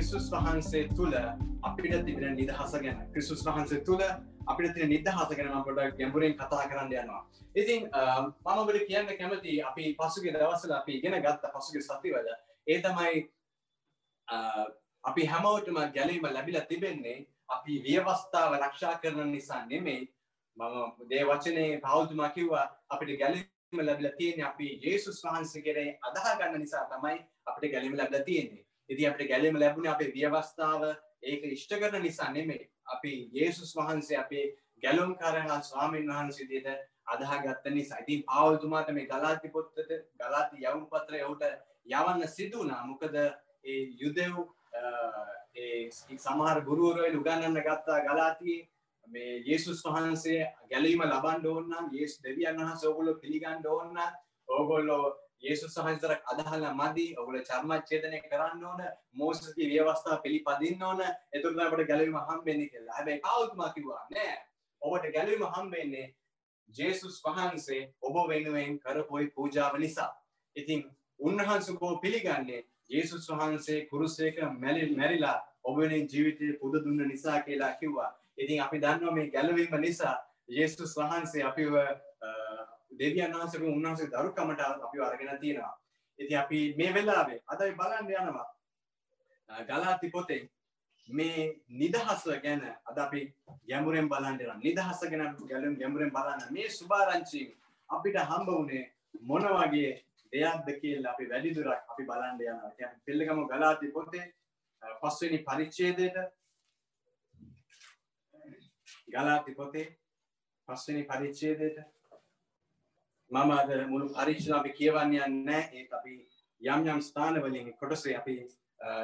ක්‍රිස්තුස් වහන්සේ තුළ අපිට තිබෙන නිදහස ගැන. ක්‍රිස්තුස් වහන්සේ තුළ අපිට තින නිදහස ගැන මට ගැඹුරෙන් කතා කරන්න යනවා. ඉතින් මමකට කියන්න කැමති අපි පසුගේ දවසල අපි ඉගෙන ගත්ත පසුගේ සතිවල ඒ තමයි අපි හැමෝටම ගැලීම ලැබිල තිබෙන්නේ අපි ව්‍යවස්ථාව රක්ෂා කරන නිසා නෙමෙයි. මම දේ වචනේ පෞතුමා කිව්වා අපිට ගැලීම ලැබිල තියෙන අපි ජේසුස් වහන්සේ කෙරේ අදහගන්න නිසා තමයි අපිට ගැලීම ලැබිල තියෙන්නේ. ඉති අපට ගැලීම ලැබුණ අපේ ව්‍යවස්ථාව ඒක ඉෂ්ට කරන නිසා නෙමේ අපි යේසුස් වහන්සේ අපේ ගැලුම් කරහා ස්වාමීන් වහන්සේදයට අදහගත්ත නිසා. ඉතින් පාවල්තුමාට මේ ගලාති පොත්තට ගලාති යවුම් පත්‍ර යවට යවන්න සිදුනා මොකද ඒ යුදෙව් සමහර ගුරුවරයි උගන්නන්න ගත්තා ගලාතියේ. මේ යේසුස් වහන්සේ ගැලීම ලබන් ඕන්න ඒස් දෙවියන් වහන්ස ඔගොලො පිළිගන්න ඕන්න ඕගොල්ලෝ ඒසුස් වහන්සේට අදහල මදි ඔගොල්ල චර්මච්ඡේදනය කරන්න ඕන මෝසස්ගේ ව්‍යවස්ථාව පිළිපදින්න ඕන එතකොට අපිට ගැලවීම හම්බෙන්නේ කියලා. හැබැයි පාවුතුමා කිව්වා නෑ. ඔබට ගැලවීම හම්බෙන්නේ ජේසුස් වහන්සේ ඔබ වෙනුවෙන් කරපු පූජාව නිසා. ඉතින් උන්වහන්සේ ඔබ පිළිගන්නේ ජේසුස් වහන්සේ කුරුසයක මැරිලා ඔබ වෙනුවෙන් ජීවිතේ පුද දුන්න නිසා කියලා කිව්වා. ඉතින් අපි දන්නවා මේ ගැලවීම නිසා ජේසුස් වහන්සේ අපිව දෙවියන් වහන්සේක උන්වහන්සේ දරුකමට අපි අරගෙන තියෙනවා. ඉතින් අපි මේ වෙලාවේ අද බලන්න යනවා ගලාති පොතේ මේ නිදහස ගැන අද අපි ගැඹුරෙන් බලන්න යනවා. නිදහස ගැන ගැලුම් ගැඹුරෙන් බලන්න මේ සුභාරංචි අපිට හම්බ වුණේ මොන වගේ දෙයක්ද කියලා අපි වැඩි දුරක් අපි බලන්න යනවා. ඉතින් අපි පිළිගමු ගලාති පොතේ පස්වෙනි පරිච්ඡේදයට ගලාති පොතේ පස්වෙනි පරිච්ඡේදයට මම අද මුළු පරීක්ෂණ අපි කියවන්න යන්නේ ඒත් අපි යම් යම් ස්ථානවලින් කොටසේ අපි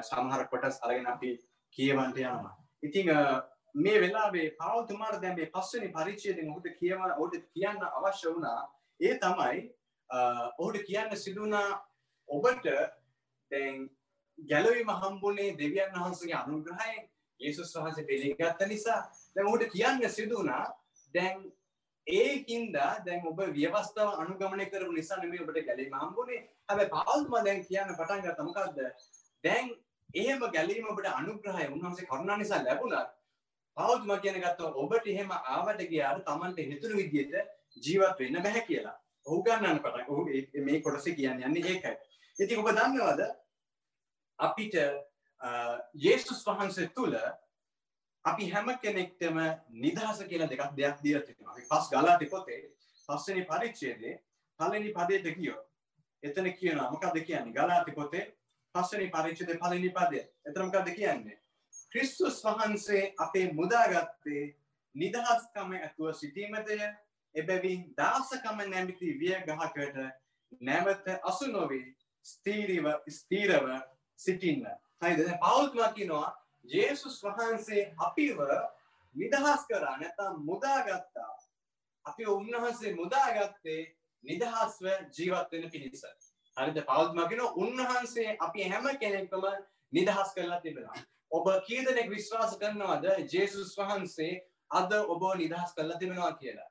සමහර කොටස් අරගෙන අපි කියවන්ට යනවා. ඉතින් මේ වෙලාවේ පවතුමාට දැන් මේ පස්වෙනි පරිච්ඡේදයෙන් ඔහුට කියව ඔහුට කියන්න අවශ්‍ය වුණා ඒ තමයි ඔහුට කියන්න සිදුනා ඔබට දැන් ගැලවීම හම්බුනේ දෙවියන් වහන්සේගේ අනුග්‍රහයෙන් යේසුස් වහන්සේ පිළිගත්ත නිසා දැන් ඔහුට කියන්න සිදුනා දැන් ඒකින්ද දැන් ඔබ ව්‍යවස්ථාව අනුගමනය කරපු නිසා නෙමෙයි ඔබට ගැලීම හම්බුනේ. හැබැයි පාවුල්ම දැන් කියන්න පටන් ගත්තා මොකද්ද? දැන් එහෙම ගැලීම ඔබට අනුග්‍රහය උන්වහන්සේ කරුණා නිසා ලැබුණා. පාවුල්ම කියන ගත්තා ඔබට එහෙම ආවට ගියාට Tamanට හිතුණු විදිහට ජීවත් වෙන්න බෑ කියලා. ඔහු ගන්නන්න පටන් ඔහු මේ කොටසේ කියන්නේ යන්නේ ඒකයි. ඉතින් ඔබ දන්නවද අපිට යේසුස් වහන්සේ තුල අපි හැම කෙනෙක්ටම නිදහස කියලා දෙකක් දෙයක් දීලා තියෙනවා. අපි පස් ගලාටි පොතේ පස්වෙනි පරිච්ඡේදයේ පළවෙනි පදයට ගියෝ. එතන කියනවා මොකක්ද කියන්නේ? ගලාටි පොතේ පස්වෙනි පරිච්ඡේදයේ පළවෙනි පදය. එතන මොකක්ද කියන්නේ? ක්‍රිස්තුස් වහන්සේ අපේ මුදාගත්තේ නිදහස්කම ඇතුව සිටීමටය. එබැවින් දාසකම නැමැති විය ගහකට නැවත අසු නොවේ ස්ථීරව ස්ථීරව සිටින්න. හරිද? දැන් පෞල්තුමා කියනවා ජේසුස් වහන්සේ අපිව නිදහස් කරා නැතම් මුදාගත්තා. අපි උන්වහන්සේ මුදාගත්තේ නිදහස්ව ජීවත්වෙන පිණිස. හරිද? පෞද්මගෙන උන්වහන්සේ අපි හැම කෙනෙක්ටම නිදහස් කරලා තිබෙනවා. ඔබ කීදනෙක් විශ්වාස කරනවාද ජේසුස් වහන්සේ අද ඔබ නිදහස් කරලා තිබෙනවා කියලා?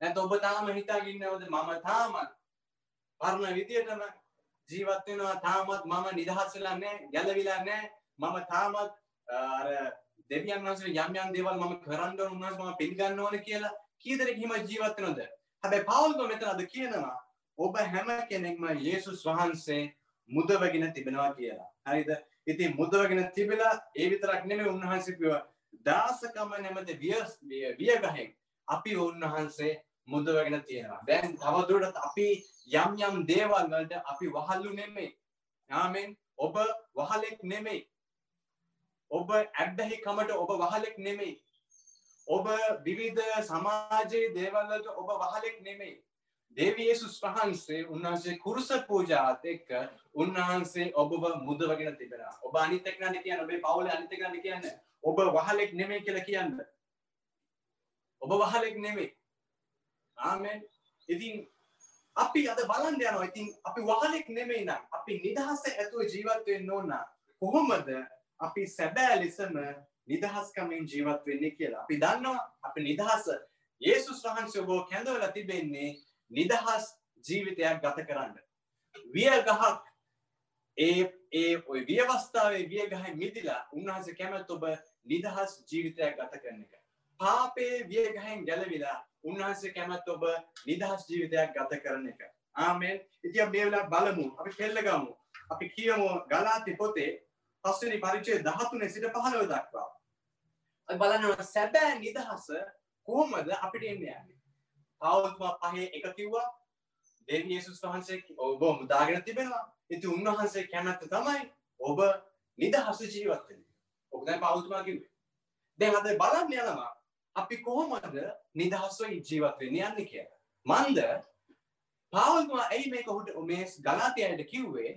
නැත ඔබ තාම හිතාගින්නවද මම තාමත් පරණ විදියටම ජීවත්වෙනවා තාමත් මම නිදහස් වෙලා නෑ ගැලවිලා නෑ මම තාමත් අර දෙවියන් වහන්සේ යම් යම් දේවල් මම කරන්න ඕන උන්වහන්සේ මම පිළිගන්න ඕන කියලා කී දෙනෙක් හිම ජීවත් වෙනවද? හැබැයි පවුල්ම මෙතන අද කියනවා ඔබ හැම කෙනෙක්ම යේසුස් වහන්සේ මුදවගෙන තිබෙනවා කියලා. හරිද? ඉතින් මුදවගෙන තිබිලා ඒ විතරක් නෙමෙයි උන්වහන්සේ කිව්වා දාසකම නැමැති වියගහෙන් අපි උන්වහන්සේ මුදවගෙන තියෙනවා. දැන් තවදුරටත් අපි යම් යම් දේවල් වලට අපි වහල්ලු නෙමෙයි. ආමෙන්. ඔබ වහලෙක් නෙමෙයි. ඔබ ඇබ්බැහි කමට ඔබ වහලෙක් නෙමෙයි. ඔබ විවිධ සමාජයේ දේවල්ලට ඔබ වහලෙක් නෙමෙයි. දේවයේසුස් වහන්සේ උන්වහන්සේ කුරුස පූජාත් එක්ක උන්වහන්සේ ඔබව මුදවගෙන තිබෙනවා. ඔබ අනිත් එක්ක නන්නේ කියන්නේ ඔබේ පවුලේ අනිත් එක්ක නන්නේ කියන්නේ ඔබ වහලෙක් නෙමෙයි කියලා කියන්න. ඔබ වහලෙක් නෙමෙයි. ආමෙන්. ඉතින් අපි අද බලන්න යනවා. ඉතින් අපි වහලෙක් නෙමෙයි නම් අපි නිදහස ඇතුව ජීවත් වෙන්න ඕන. කොහොමද අපි සැබෑ ලෙසම නිදහස්කමින් ජීවත් වෙන්නේ කියලා. අපි දන්නවා අපි නිදහස යේසුස් වහන්සේ ඔබ කැඳවලා තිබෙන්නේ නිදහස් ජීවිතයක් ගත කරන්න. විය ගහක් ඒ ඒ ඔය වියවස්ථාවේ වියගහෙන් මිදිලා උන්වහන්සේ කැමැත් ඔබ නිදහස් ජීවිතයක් ගත කරන එක. පාපේ වියගහෙන් ගැලවිලා උන්වහන්සේ කැමැත් ඔබ නිදහස් ජීවිතයක් ගත කරන එක. ආමෙන්. ඉතින් අපි මේ වෙලාව බලමු. අපි කෙල්ල ගමු. අපි කියමු ගලාති පොතේ පස්වෙනි පරිච්ඡේද 13 සිට 15 දක්වා. අපි බලනවා සැබෑ නිදහස කොහොමද අපිට එන්නේ යන්නේ. පවුල්තුමා පහේ එක කිව්වා. දෙවි යේසුස් වහන්සේ ඔබ මුදාගෙන තිබෙනවා. ඉති උන්වහන්සේ කැමැත්ත තමයි ඔබ නිදහස ජීවත් වෙන. ඔබ දැන් පවුල්තුමා කිව්වේ. දැන් අද බලන්න යනවා අපි කොහොමද නිදහස්ව ජීවත් වෙන්න යන්නේ කියලා. මන්ද පවුල්තුමා ඇයි මේක උට මේ ගලාතියයට කිව්වේ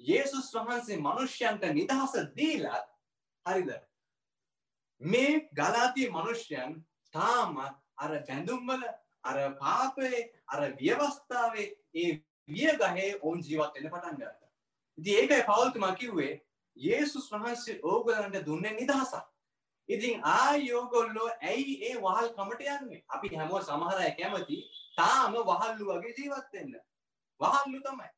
යේසුස් වහන්සේ මනුෂ්‍යයන්ට නිදහස දීලත් හරිද මේ ගලාතිය මනුෂ්‍යයන් තාමත් අර බැඳුම්වල අර පාපයේ අර ව්‍යවස්ථාවේ ඒ විය ගහේ ඔවුන් ජීවත් වෙන්න පටන් ගත්තා. ඉතින් ඒකයි පවුල්තුමා කිව්වේ යේසුස් වහන්සේ ඕගොල්ලන්ට දුන්නේ නිදහසක්. ඉතින් ආයෝගොල්ලෝ ඇයි ඒ වහල් කමට යන්නේ? අපි හැමෝම සමහර අය කැමති තාම වහල්ලු වගේ ජීවත් වෙන්න. වහල්ලු තමයි.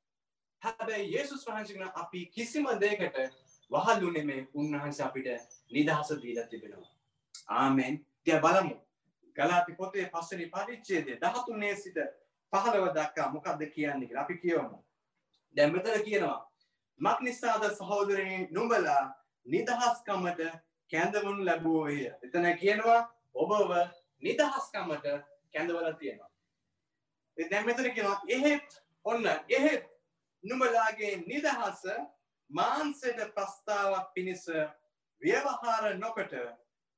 හැබැයි යේසුස් වහන්සේ අපි කිසිම දෙයකට වහල්ලු නෙමෙයි උන්වහන්සේ අපිට නිදහස දීලා තිබෙනවා. ආමෙන්. ඉතින් බලමු. ගලාති පොතේ පස්වෙනි පරිච්ඡේදය 13 සිට පහළව දක්වා මොකක්ද කියන්නේ කියලා අපි කියවමු. දැන් මෙතන කියනවා මක් නිසාද සහෝදරයනි නුඹලා නිදහස්කමට කැඳවනු ලැබුවෝය. එතන කියනවා ඔබව නිදහස්කමට කැඳවලා තියෙනවා. දැන් මෙතන කියනවා එහෙත් ඔන්න එහෙත් නුඹලාගේ නිදහස මාංශයට ප්‍රස්තාවක් පිණිස ව්‍යවහාර නොකොට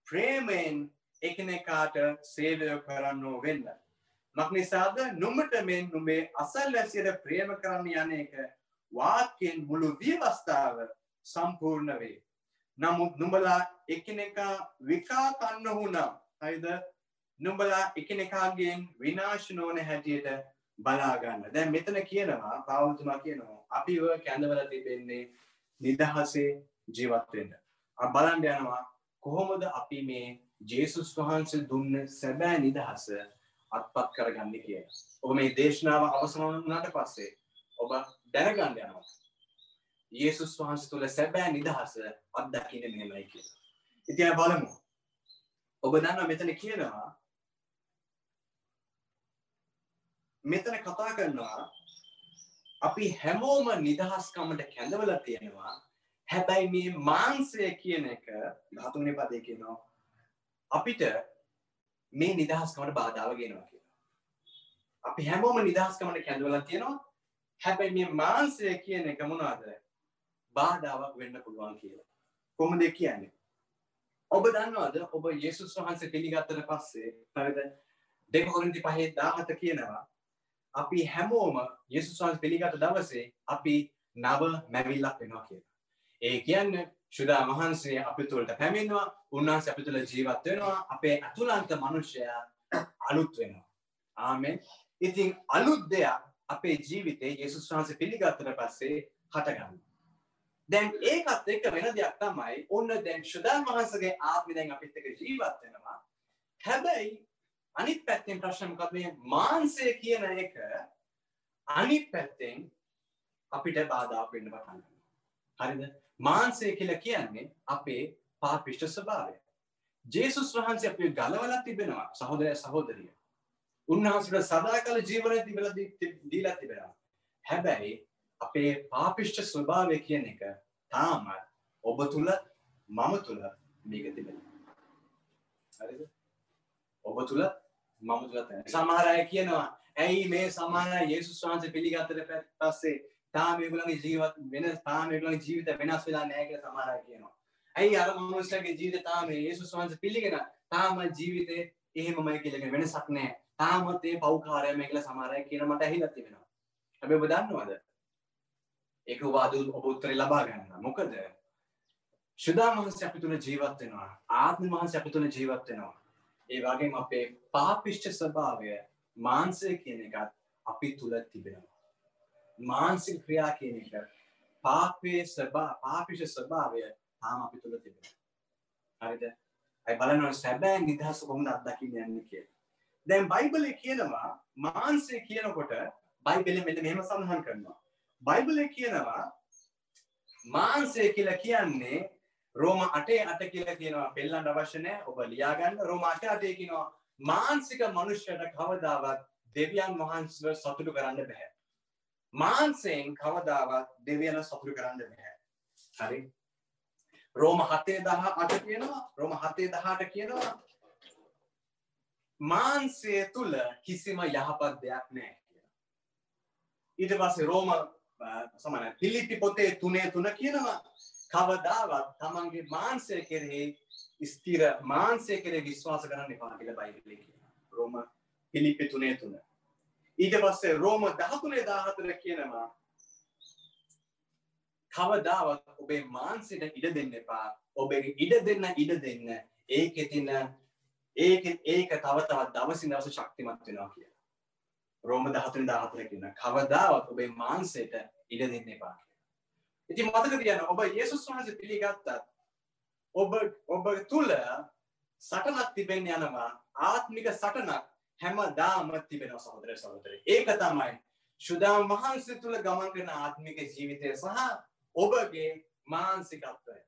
ප්‍රේමයෙන් එකිනෙකාට සේවය කරන්නෝ වෙන්න. මක්නිසාද නුමට මෙන් නුඹේ අසල්වැසියට ප්‍රේම කරන්න යන එක වාක්‍යයෙන් මුළු විවස්ථාව සම්පූර්ණ වේ. නමුත් නුඹලා එකිනෙකා විකා කන්න වුණා. හරිද? නුඹලා එකිනෙකාගෙන් විනාශ නොවන හැටියට බලාගන්න. දැන් මෙතන කියනවා පාවතුමා කියනවා අපිව කැඳවලා තිබෙන්නේ නිදහසේ ජීවත් වෙන්න. අපි බලන්න යනවා කොහොමද අපි මේ ජේසුස් වහන්සේ දුන්න සැබෑ නිදහස අත්පත් කරගන්න කිය. ඔබ මේ දේශනාව අවසනවනට පස්සේ ඔබ දැනගන්න යනවා. ඒසුස් වහන්ස තුළ සැබෑ නිදහස අත්දකින මෙමයි කිය. ඉතිය බලමු. ඔබ දන්න මෙතන කියනවා මෙතන කතා කරනවා අපි හැමෝම නිදහස්කමට කැඳවල තියෙනවා හැබැයි මේ මාන්සය කියන එක ධාතුනේ පදය කියනවා අපිට මේ නිදහස්කමට බාධාව ගෙනවා කියලා. අපි හැමෝම නිදහස්කමට කැඳවලා තියෙනවා. හැබැයි මේ මාංශය කියන එක මොනවද? බාධාවක් වෙන්න පුළුවන් කියලා. කොහොමද කියන්නේ? ඔබ දන්නවද ඔබ යේසුස් වහන්සේ පිළිගත්තට පස්සේ හරිද? දෙක කොරින්ති 5:17 කියනවා අපි හැමෝම යේසුස් වහන්සේ පිළිගත් දවසේ අපි නව මැවිල්ලක් වෙනවා කියලා. ඒ කියන්නේ ශුදා වහන්සේ අපි තුළට පැමිණවා උන්වහන්සේ අපි තුළ ජීවත් වෙනවා අපේ ඇතුළන්ත මනුෂ්‍යයා අලුත් වෙනවා. ආමෙන් ඉතින් අලුත් දෙයක් අපේ ජීවිතේ යේසුස් වහන්සේ පිළිගත්තට පස්සේ හටගන්න. දැන් ඒකත් එක්ක වෙන දෙයක් තමයි ඔන්න දැන් ශුදා වහන්සේගේ ආත්මය දැන් අපිත් එක්ක ජීවත් වෙනවා. හැබැයි අනිත් පැත්තෙන් ප්‍රශ්න මොකක්ද මේ මාංශය කියන එක අනිත් පැත්තෙන් අපිට බාධාක් වෙන්න පටන් ගන්නවා. හරිද? මාන්සය කියල කියන්නේ අපේ පාපිෂ්ට ස්වභාවය. ජේසුස් වහන්සේ අප ගලවලත් තිබෙනවා සහෝදරය සහෝදරිය. උන්වහන්සට සදා කල ජීවන තිබල දීලත් තිබෙනවා. හැබැයි අපේ පාපිෂ්ට ස්වභාවය කියන එක තාමත් ඔබ තුළ මම තුළ මේක තිබෙන. ඔබ තුළ මම තුළ සමහරය කියනවා ඇයි මේ සමාන යේසුස් වහන්සේ පිළිගත්තට පස්සේ තාම ඒගොල්ලන්ගේ ජීවත් වෙන තාම ඒගොල්ලන්ගේ ජීවිත වෙනස් වෙලා නැහැ කියලා සමහර අය කියනවා. ඇයි අර මනුස්සයාගේ ජීවිතය තාම යේසුස් වහන්සේ පිළිගෙන තාම ජීවිතේ එහෙමමයි කියලා වෙනසක් නැහැ. තාමත් ඒ පෞකාරයම කියලා සමහර අය කියන මට ඇහිලා තිබෙනවා. හැබැයි ඔබ දන්නවද? ඒක ඔබ අද ඔබ උත්තරේ ලබා ගන්න. මොකද ශුදා මහන්සිය අපි තුල ජීවත් වෙනවා. ආත්ම මහන්සිය අපි තුල ජීවත් වෙනවා. ඒ වගේම අපේ පාපිෂ්ඨ ස්වභාවය මාංශය කියන එකත් අපි තුල තිබෙනවා. මාන්සික ක්‍රියා කියන එක පාපේ ස්වභා පාපිෂ ස්වභාවය තාම අපි තුළ තිබෙන. හරිද? අයි බලනවා සැබෑ නිදහස කොහොමද අත්දකින්න යන්නේ කියලා. දැන් බයිබලේ කියනවා මාංශය කියනකොට බයිබලේ මෙන්න මෙහෙම සඳහන් කරනවා. බයිබලේ කියනවා මාන්සය කියලා කියන්නේ රෝම අටේ අට කියලා කියනවා පෙල්ලන්ට අවශ්‍ය නැහැ. ඔබ ලියාගන්න. රෝම අට අටේ කියනවා මානසික මනුෂ්‍යයට කවදාවත් දෙවියන් වහන්සේව සතුටු කරන්න බෑ. මාන්සයෙන් කවදාවත් දෙවියන් සතුටු කරන්න බෑ. හරි. රෝම 7:18 කියනවා රෝම 7:18 කියනවා මාන්සය තුල කිසිම යහපත් දෙයක් නැහැ. කියලා ඊට පස්සේ රෝම සමන පිලිපි පොතේ තුනේ තුන කියනවා කවදාවත් තමන්ගේ මාන්සය කෙරෙහි ස්තිර මාන්සය කෙරේ විශ්වාස කරන්න එපා කියලා බයිබලයේ කියනවා. රෝම පිලිපි තුනේ තුන. ඊට පස්සේ රෝම 13 14 කියනවා කවදාවත් ඔබේ මාන්සයට ඉඩ දෙන්න එපා. ඔබේ ඉඩ දෙන්න ඉඩ දෙන්න. ඒකේ තියෙන ඒක ඒක තව තවත් දවසින් දවස ශක්තිමත් වෙනවා කියලා. රෝම 13 14 කියන කවදාවත් ඔබේ මාන්සයට ඉඩ දෙන්න එපා කියලා. ඉතින් මතක තියන්න ඔබ යේසුස් වහන්සේ පිළිගත්තත් ඔබ ඔබ තුල සටනක් තිබෙන්න යනවා ආත්මික සටනක් හැමදාම තිබෙනවා සහෝදර සහෝදරි. ඒක තමයි ශුදාම් වහන්සේ තුල ගමන් කරන ආත්මික ජීවිතය සහ ඔබගේ මානසිකත්වය.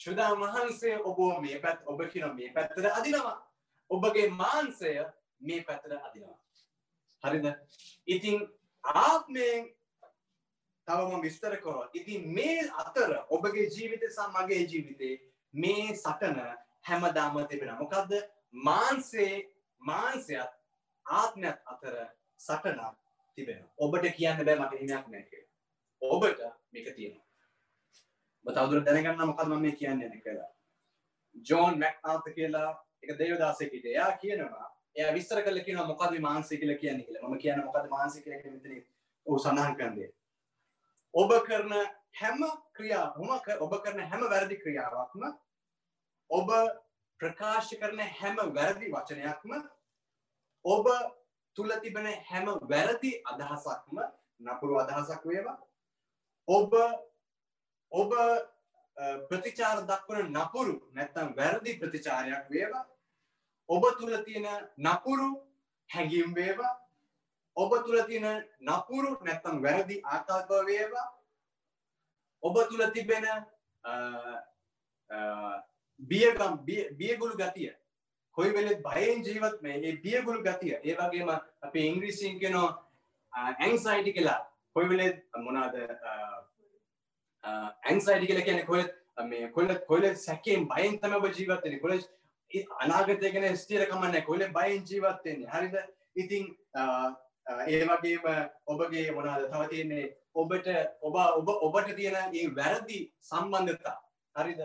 ශුදාම් වහන්සේ ඔබ මේ පැත් ඔබ කියන මේ පැත්තට අදිනවා. ඔබගේ මාන්සය මේ පැත්තට අදිනවා. හරිද? ඉතින් ආත්මයෙන් තවම විස්තර කරොත් ඉතින් මේ අතර ඔබගේ ජීවිතය සහ මගේ ජීවිතේ මේ සටන හැමදාම තිබෙනවා. මොකද්ද? මාංශේ මාංශයත් ආත්මයත් අතර සටනක් තිබෙනවා. ඔබට කියන්න බෑ මට හිමයක් නැහැ කියලා. ඔබට මේක තියෙනවා. ඔබ තවදුරටත් දැනගන්න මොකද්ද මම මේ කියන්නේ කියලා. ජෝන් මැක්ආර්ත් කියලා එක දේවදාසෙක් හිටියා. එයා කියනවා එයා විස්තර කරලා කියනවා මොකද්ද මේ මාංශය කියලා කියන්නේ කියලා. මම කියන්නේ මොකද්ද මාංශය කියලා කියන මෙතන ඔව් සඳහන් කරන්නේ. ඔබ කරන හැම ක්‍රියාවම ඔබ කරන හැම වැරදි ක්‍රියාවක්ම ඔබ ප්‍රකාශ කරන හැම වැරදි වචනයක්ම ඔබ තුල තිබෙන හැම වැරදි අදහසක්ම නපුරු අදහසක් වේවා. ඔබ ඔබ ප්‍රතිචාර දක්වන නපුරු නැත්තම් වැරදි ප්‍රතිචාරයක් වේවා. ඔබ තුල තියෙන නපුරු හැඟීම් වේවා. ඔබ තුළ තියෙන නපුරු නැත්තම් වැරදි ආකල්ප වේවා ඔබ තුළ තිබෙන බියගම් බියගුළු ගතිය. කොයි වෙලෙත් බයෙන් ජීවත් මේ ඒ බියගුළු ගතිය. ඒ වගේම අපේ ඉංග්‍රීසියෙන් කියනවා ඇන්සයිටි කියලා. කොයි වෙලෙත් මොනවාද ඇන්සයිටි කියලා කියන්නේ කොහෙත් මේ කොහෙත් කොහෙත් සැකයෙන් බයෙන් තමයි ඔබ ජීවත් වෙන්නේ. කොහෙත් අනාගතය ගැන ස්ථිර කමක් නැහැ. කොහෙත් බයෙන් ජීවත් වෙන්නේ. හරිද? ඉතින් ඒ වගේම ඔබගේ මොනාද තව තියන්නේ? ඔබට ඔබ ඔබ ඔබට තියෙන ඒ වැරදි සම්බන්ධතා. හරිද?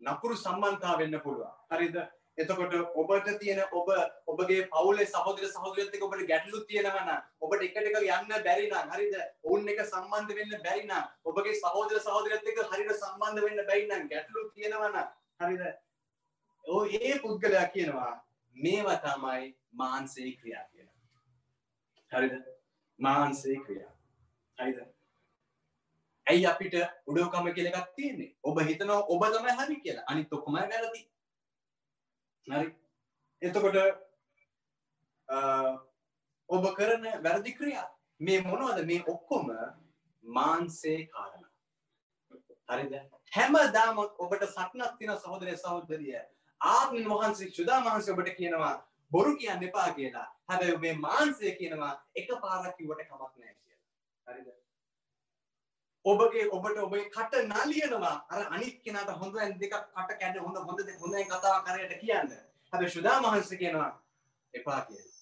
නපුරු සම්බන්ධතා වෙන්න පුළුවන්. හරිද? එතකොට ඔබට තියෙන ඔබ ඔබගේ පවුලේ සහෝදර සහෝදරියත් එක්ක ඔබට ගැටලු තියෙනවා නම් ඔබට එකට එක යන්න බැරි නම් හරිද? ඔවුන් එක සම්බන්ධ වෙන්න බැරි නම් ඔබගේ සහෝදර සහෝදරියත් එක්ක හරියට සම්බන්ධ වෙන්න බැරි නම් ගැටලු තියෙනවා නම් හරිද? ඔය ඒ පුද්ගලයා කියනවා මේවා තමයි මානසික ක්‍රියා කියලා හරිද? මාන්සේ ක්‍රියා. හරිද? ඇයි අපිට උඩෝකම කියලකක් තියන්නේ? ඔබ හිතනවා ඔබ තමයි හරි කියලා. අනිත් ඔක්කොම වැරදි. හරි? එතකොට ඔබ කරන වැරදි ක්‍රියා. මේ මොනවද? මේ ඔක්කොම මාන්සේ කාරණ. හරිද? හැමදාම ඔබට සටනක් තියෙන සහෝදරය සහෝදරිය. ආත්ම වහන්සේ සුදා වහන්සේ ඔබට කියනවා බොරු කියන්න එපා කියලා. හැබැයි මේ මාන්සය කියනවා එක පාරක් කිව්වට කමක් නැහැ කියලා. හරිද? ඔබගේ ඔබට ඔබේ කට නලියනවා. අර අනිත් කෙනාට හොඳ දෙකක් කට කැඩ හොඳ හොඳ දෙක හොඳයි කතා කරයට කියන්න. හැබැයි සුදා මහන්සිය කියනවා එපා කියලා.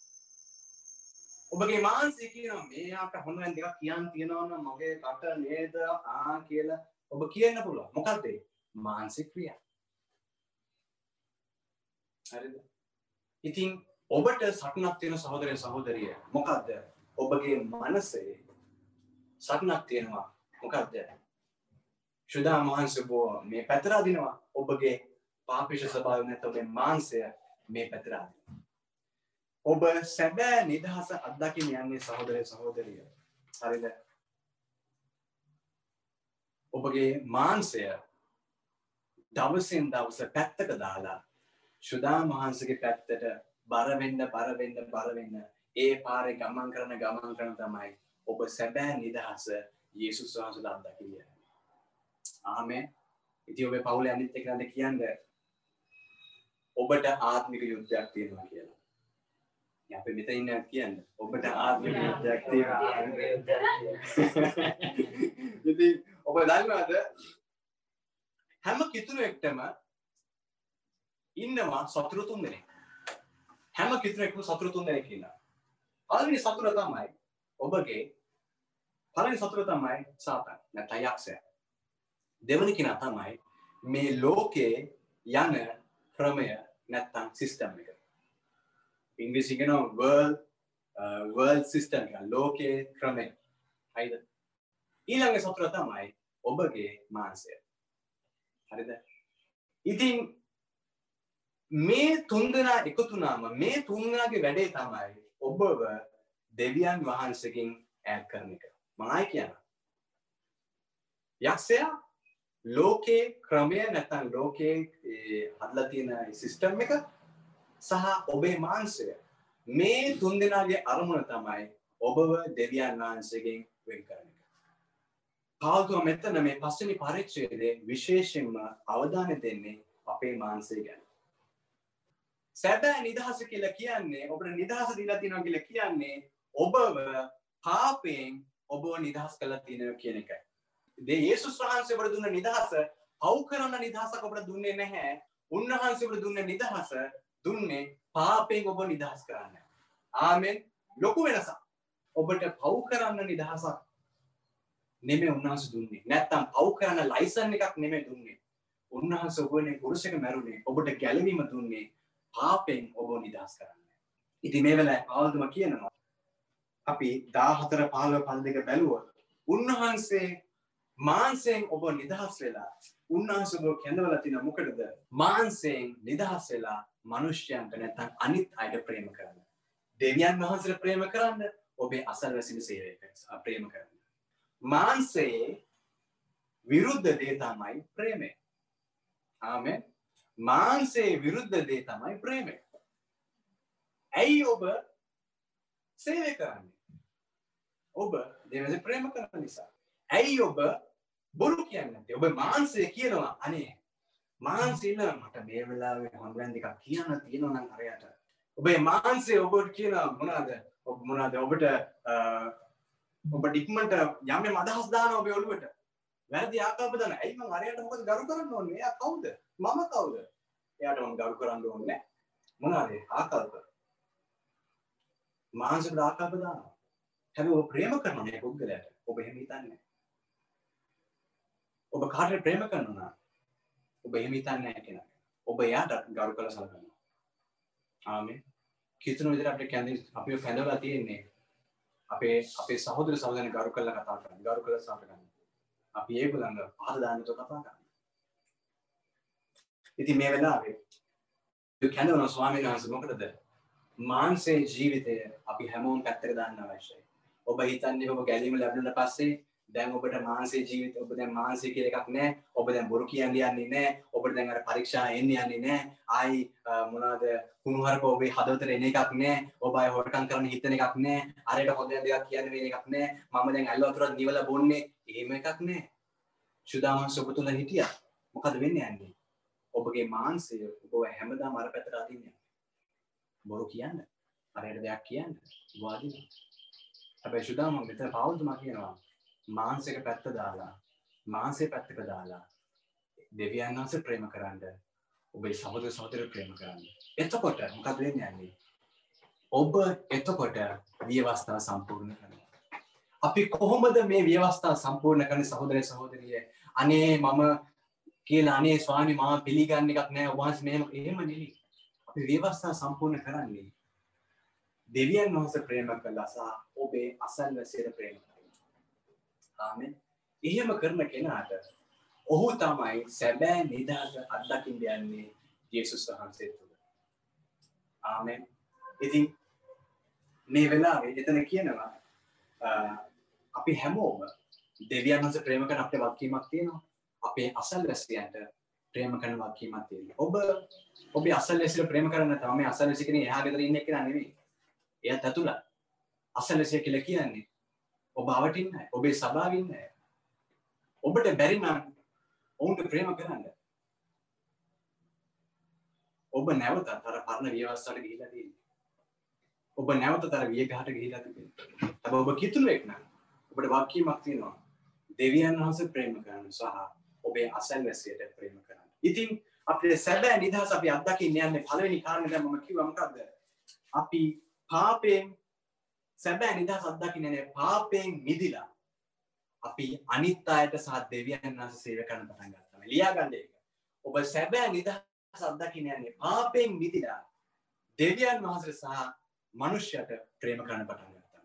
ඔබගේ මාන්සය කියනවා මෙයාට හොඳ දෙකක් කියන්න තියෙනවා නම් මගේ කට නේද? ආ කියලා ඔබ කියන්න පුළුවන්. මොකද්ද? මානසික ක්‍රියා. හරිද? ඉතින් ඔබට සටනක් තියෙන සහෝදරය සහෝදරිය මොකක්ද ඔබගේ මනසේ සටනක් තියෙනවා මොකක්ද ශුදා මහන්ස බෝ මේ පැතරාදිනවා ඔබගේ පාපිෂ ස්වභාව නැත ඔබේ මාන්සය මේ පැතරාදිනවා ඔබ සැබෑ නිදහස අත්දකින යන්නේ සහෝදරය සහෝදරිය. හරිද? ඔබගේ මාන්සය දවසෙන් දවස පැත්තක දාලා ශුදා මහන්සගේ පැත්තට බරවෙන්න බරවෙන්න බරවෙන්න ඒ පාරේ ගමන් කරන ගමන් කරන තමයි ඔබ සැබෑ නිදහස යේසුස් වහන්සේ අත්දකිය. ආමෙන්. ඉතින් ඔබේ පවුලේ අනිත් එක්කනට කියන්නේ ඔබට ආත්මික යුද්ධයක් තියෙනවා කියලා. අපි මෙතන ඉන්න කියන්න ඔබට ආත්මික යුද්ධයක් තියෙනවා. ඉතින් ඔබ දන්නවද හැම කිතුනෙක්ටම ඉන්නවා සතුරු තුන් දෙනෙක්. හැම කිතුනෙක්ම සතුරු තුන් දෙනෙක් ඉන්නවා. පළවෙනි සතුර තමයි ඔබගේ පළවෙනි සතුර තමයි සාතන් නැත්නම් යක්ෂයා. දෙවනි කෙනා තමයි මේ ලෝකේ යන ක්‍රමය නැත්තම් සිස්ටම් එක. ඉංග්‍රීසි කියනවා world uh, world system එක ලෝකයේ ක්‍රමය. හරිද? ඊළඟ සතුර තමයි ඔබගේ මානසය. හරිද? ඉතින් මේ තුන්දෙනා එකතු වුණාම මේ තුන්දෙනාගේ වැඩේ තමයි ඔබව දෙවියන් වහන්සේකින් ඈඩ් කරන එක. මමයි කියනවා. යක්ෂයා ලෝකේ ක්‍රමය නැත්නම් ලෝකේ හදලා තියෙන සිස්ටම් එක සහ ඔබේ මාංශය මේ තුන්දෙනාගේ අරමුණ තමයි ඔබව දෙවියන් වහන්සේගෙන් වෙන් කරන එක. පාවතුම මෙතන මේ පස්වෙනි පරීක්ෂයේදී විශේෂයෙන්ම අවධානය දෙන්නේ අපේ මාංශය ගැන. සැබෑ නිදහස කියලා කියන්නේ ඔබට නිදහස දීලා තියෙනවා කියලා කියන්නේ ඔබව පාපයෙන් ඔබව නිදහස් කළා තියෙනවා කියන එකයි. දේ යේසුස් වහන්සේ ඔබට දුන්න නිදහස පව් කරන්න නිදහසක් ඔබට දුන්නේ නැහැ. උන්වහන්සේ ඔබට දුන්න නිදහස දුන්නේ පාපයෙන් ඔබ නිදහස් කරන්න. ආමෙන් ලොකු වෙනසක්. ඔබට පව් කරන්න නිදහසක් නෙමෙයි උන්වහන්සේ දුන්නේ. නැත්තම් පව් කරන්න ලයිසන් එකක් නෙමෙයි දුන්නේ. උන්වහන්සේ ඔබනේ පුරුෂක මැරුණේ. ඔබට ගැලවීම දුන්නේ පාපෙන් ඔබ නිදහස් කරන්න. ඉතින් මේ වෙලාවේ පාවල්තුම කියනවා අපි 14 15 52 බැලුවොත් උන්වහන්සේ මාන්සයෙන් ඔබ නිදහස් වෙලා උන්වහන්සේ ඔබ කැඳවලා තින මොකටද මාන්සයෙන් නිදහස් වෙලා මනුෂ්‍යයන්ට නැත්තම් අනිත් අයට ප්‍රේම කරන්න. දෙවියන් වහන්සේට ප්‍රේම කරන්න ඔබේ අසල්වැසින සේවයට ප්‍රේම කරන්න. මාන්සයේ විරුද්ධ දේ තමයි ප්‍රේමය. ආමෙන්. මාන්සයේ විරුද්ධ දේ තමයි ප්‍රේමය. ඇයි ඔබ සේවය කරන්නේ? ඔබ දෙවියන් ප්‍රේම කරන නිසා. ඇයි ඔබ බොරු කියන්නේ? ඔබ මාන්සය කියනවා අනේ මාන්සිල්ල මට මේ වෙලාවේ හොඳුවන් දෙකක් කියන්න තියෙනවා නම් අරයට. ඔබේ මාන්සේ ඔබට කියන මොනාද ඔබ මොනාද ඔබට ඔබ ඩික්මට යම මදහස් දාන ඔබේ ඔළුවට. වැරදි ආකල්ප දාන ඇයි මං අරයට මොකද ගරු කරන්න ඕනේ? එයා කවුද? මම කවුද එයාට මං ගරු කරන්න ඕනේ මොනවාද ආකල්ප මානසික ආකල්ප දානවා හැබැයි ඔබ ප්‍රේම කරනවා මේ පුද්ගලයාට ඔබ එහෙම හිතන්නේ ඔබ කාටට ප්‍රේම කරනවා ඔබ එහෙම හිතන්නේ නැහැ කෙනා. ඔබ එයාට ගරු කරලා සලකනවා. ආමේ. කිතුණු විදිහට අපිට කැඳි අපිව කැඳවලා තියෙන්නේ අපේ අපේ සහෝදර සහෝදරයන් ගරු කරලා කතා කරන්න, ගරු කරලා සලකන්න. අපි ඒගොල්ලන්ව පහද දාන්නට කතා කරන්න. ඉතින් මේ වෙලාවේ කැඳවන ස්වාමීන් වහන්සේ මොකටද? මානසික ජීවිතය අපි හැමෝම පැත්තට දාන්න අවශ්‍යයි. ඔබ හිතන්නේ ඔබ ගැලීම ලැබුණාට පස්සේ දැන් ඔබට මානසික ජීවිත ඔබ දැන් මානසික කියලා එකක් නැහැ. ඔබ දැන් බොරු කියන්නේ යන්නේ නැහැ. ඔබට දැන් අර පරීක්ෂා එන්නේ යන්නේ නැහැ. ආයි මොනවාද කුණුහරුප ඔබේ හදවතට එන එකක් නැහැ. ඔබ අය හොරකම් කරන්න හිතන එකක් නැහැ. අරයට හොඳ දෙයක් කියන්න වෙන එකක් නැහැ. මම දැන් අල්ල වතුරක් නිවලා බොන්නේ. එහෙම එකක් නැහැ. සුදාමස් ඔබ තුල හිටියා. මොකද වෙන්නේ යන්නේ? ඔබගේ මානසය ඔබ හැමදාම අර පැත්තට අදින්නේ. බොරු කියන්න. අරයට දෙයක් කියන්න. වාදිනවා. හැබැයි සුදාම මෙතන පාවුල්තුමා කියනවා මාන්සක පැත්ත දාලා මාන්සේ පැත්තක දාලා දෙවියන් වහන්සේ ප්‍රේම කරන්න ඔබේ සහෝදර සහෝදර ප්‍රේම කරන්න. එතකොට මොකද වෙන්නේ යන්නේ? ඔබ එතකොට විවස්ථාව සම්පූර්ණ කරනවා. අපි කොහොමද මේ විවස්ථාව සම්පූර්ණ කරන්නේ සහෝදර සහෝදරිය? අනේ මම කියලා අනේ ස්වාමි මම පිළිගන්න එකක් නෑ ඔබ වහන්සේ මෙහෙම එහෙම නෙවෙයි. අපි විවස්ථාව සම්පූර්ණ කරන්නේ දෙවියන් වහන්සේ ප්‍රේම කළා සහ ඔබේ අසල්වැසියට ප්‍රේම ආමෙන්. එහෙම කරන කෙනාට ඔහු තමයි සැබෑ නිදහස අත්දකින්න යන්නේ යේසුස් වහන්සේ තුළ. ආමෙන්. ඉතින් මේ වෙලාවේ එතන කියනවා අපි හැමෝම දෙවියන් වහන්සේ ප්‍රේම කරන අපේ වගකීමක් තියෙනවා. අපේ අසල්වැසියන්ට ප්‍රේම කරන වගකීමක් තියෙනවා. ඔබ ඔබේ අසල්වැසියල ප්‍රේම කරන්න තමයි අසල්වැසිය කෙනෙක් එහා ගෙදර ඉන්න කෙනා නෙවෙයි. එයාත් ඇතුළත්. අසල්වැසිය කියලා කියන්නේ ඔබ අවටින්න ඔබේ සභාවන්න ඔබට බැරිනම් ඔවුන්ට ප්‍රේම කරන්න. ඔබ නැවත තර පරණ වියවස්සට ගිහිලා තියෙන්නේ. ඔබ නැවත තර විය ගහට ගිහිලා තිබෙන හැබ ඔබ කිතුලෙක්න ඔබට වාක්‍යීමක් තියෙනවා. දෙවියන් වහන්ස ප්‍රේම කරන්න සහ ඔබේ අසැල් වැසියට ප්‍රේම කරන්න ඉතින් අපේ සැබෑ නිදහස් අපි අත්දකින්න යන්නේ පළවෙනි කාරණය දැන් මම කිව්වා මොකද්ද අපි පාපයෙන් සැබෑ නිදහස් අත්දකින්නේ පාපයෙන් මිදිලා අපි අනිත් අයට සහ දෙවියන් වහන්සේ සේවය කරන්න පටන් ගත්තා. ලියා ගන්න එක. ඔබ සැබෑ නිදහස් අත්දකින්න යන්නේ පාපයෙන් මිදිලා දෙවියන් වහන්සේ සහ මනුෂ්‍යයට ප්‍රේම කරන්න පටන් ගත්තා.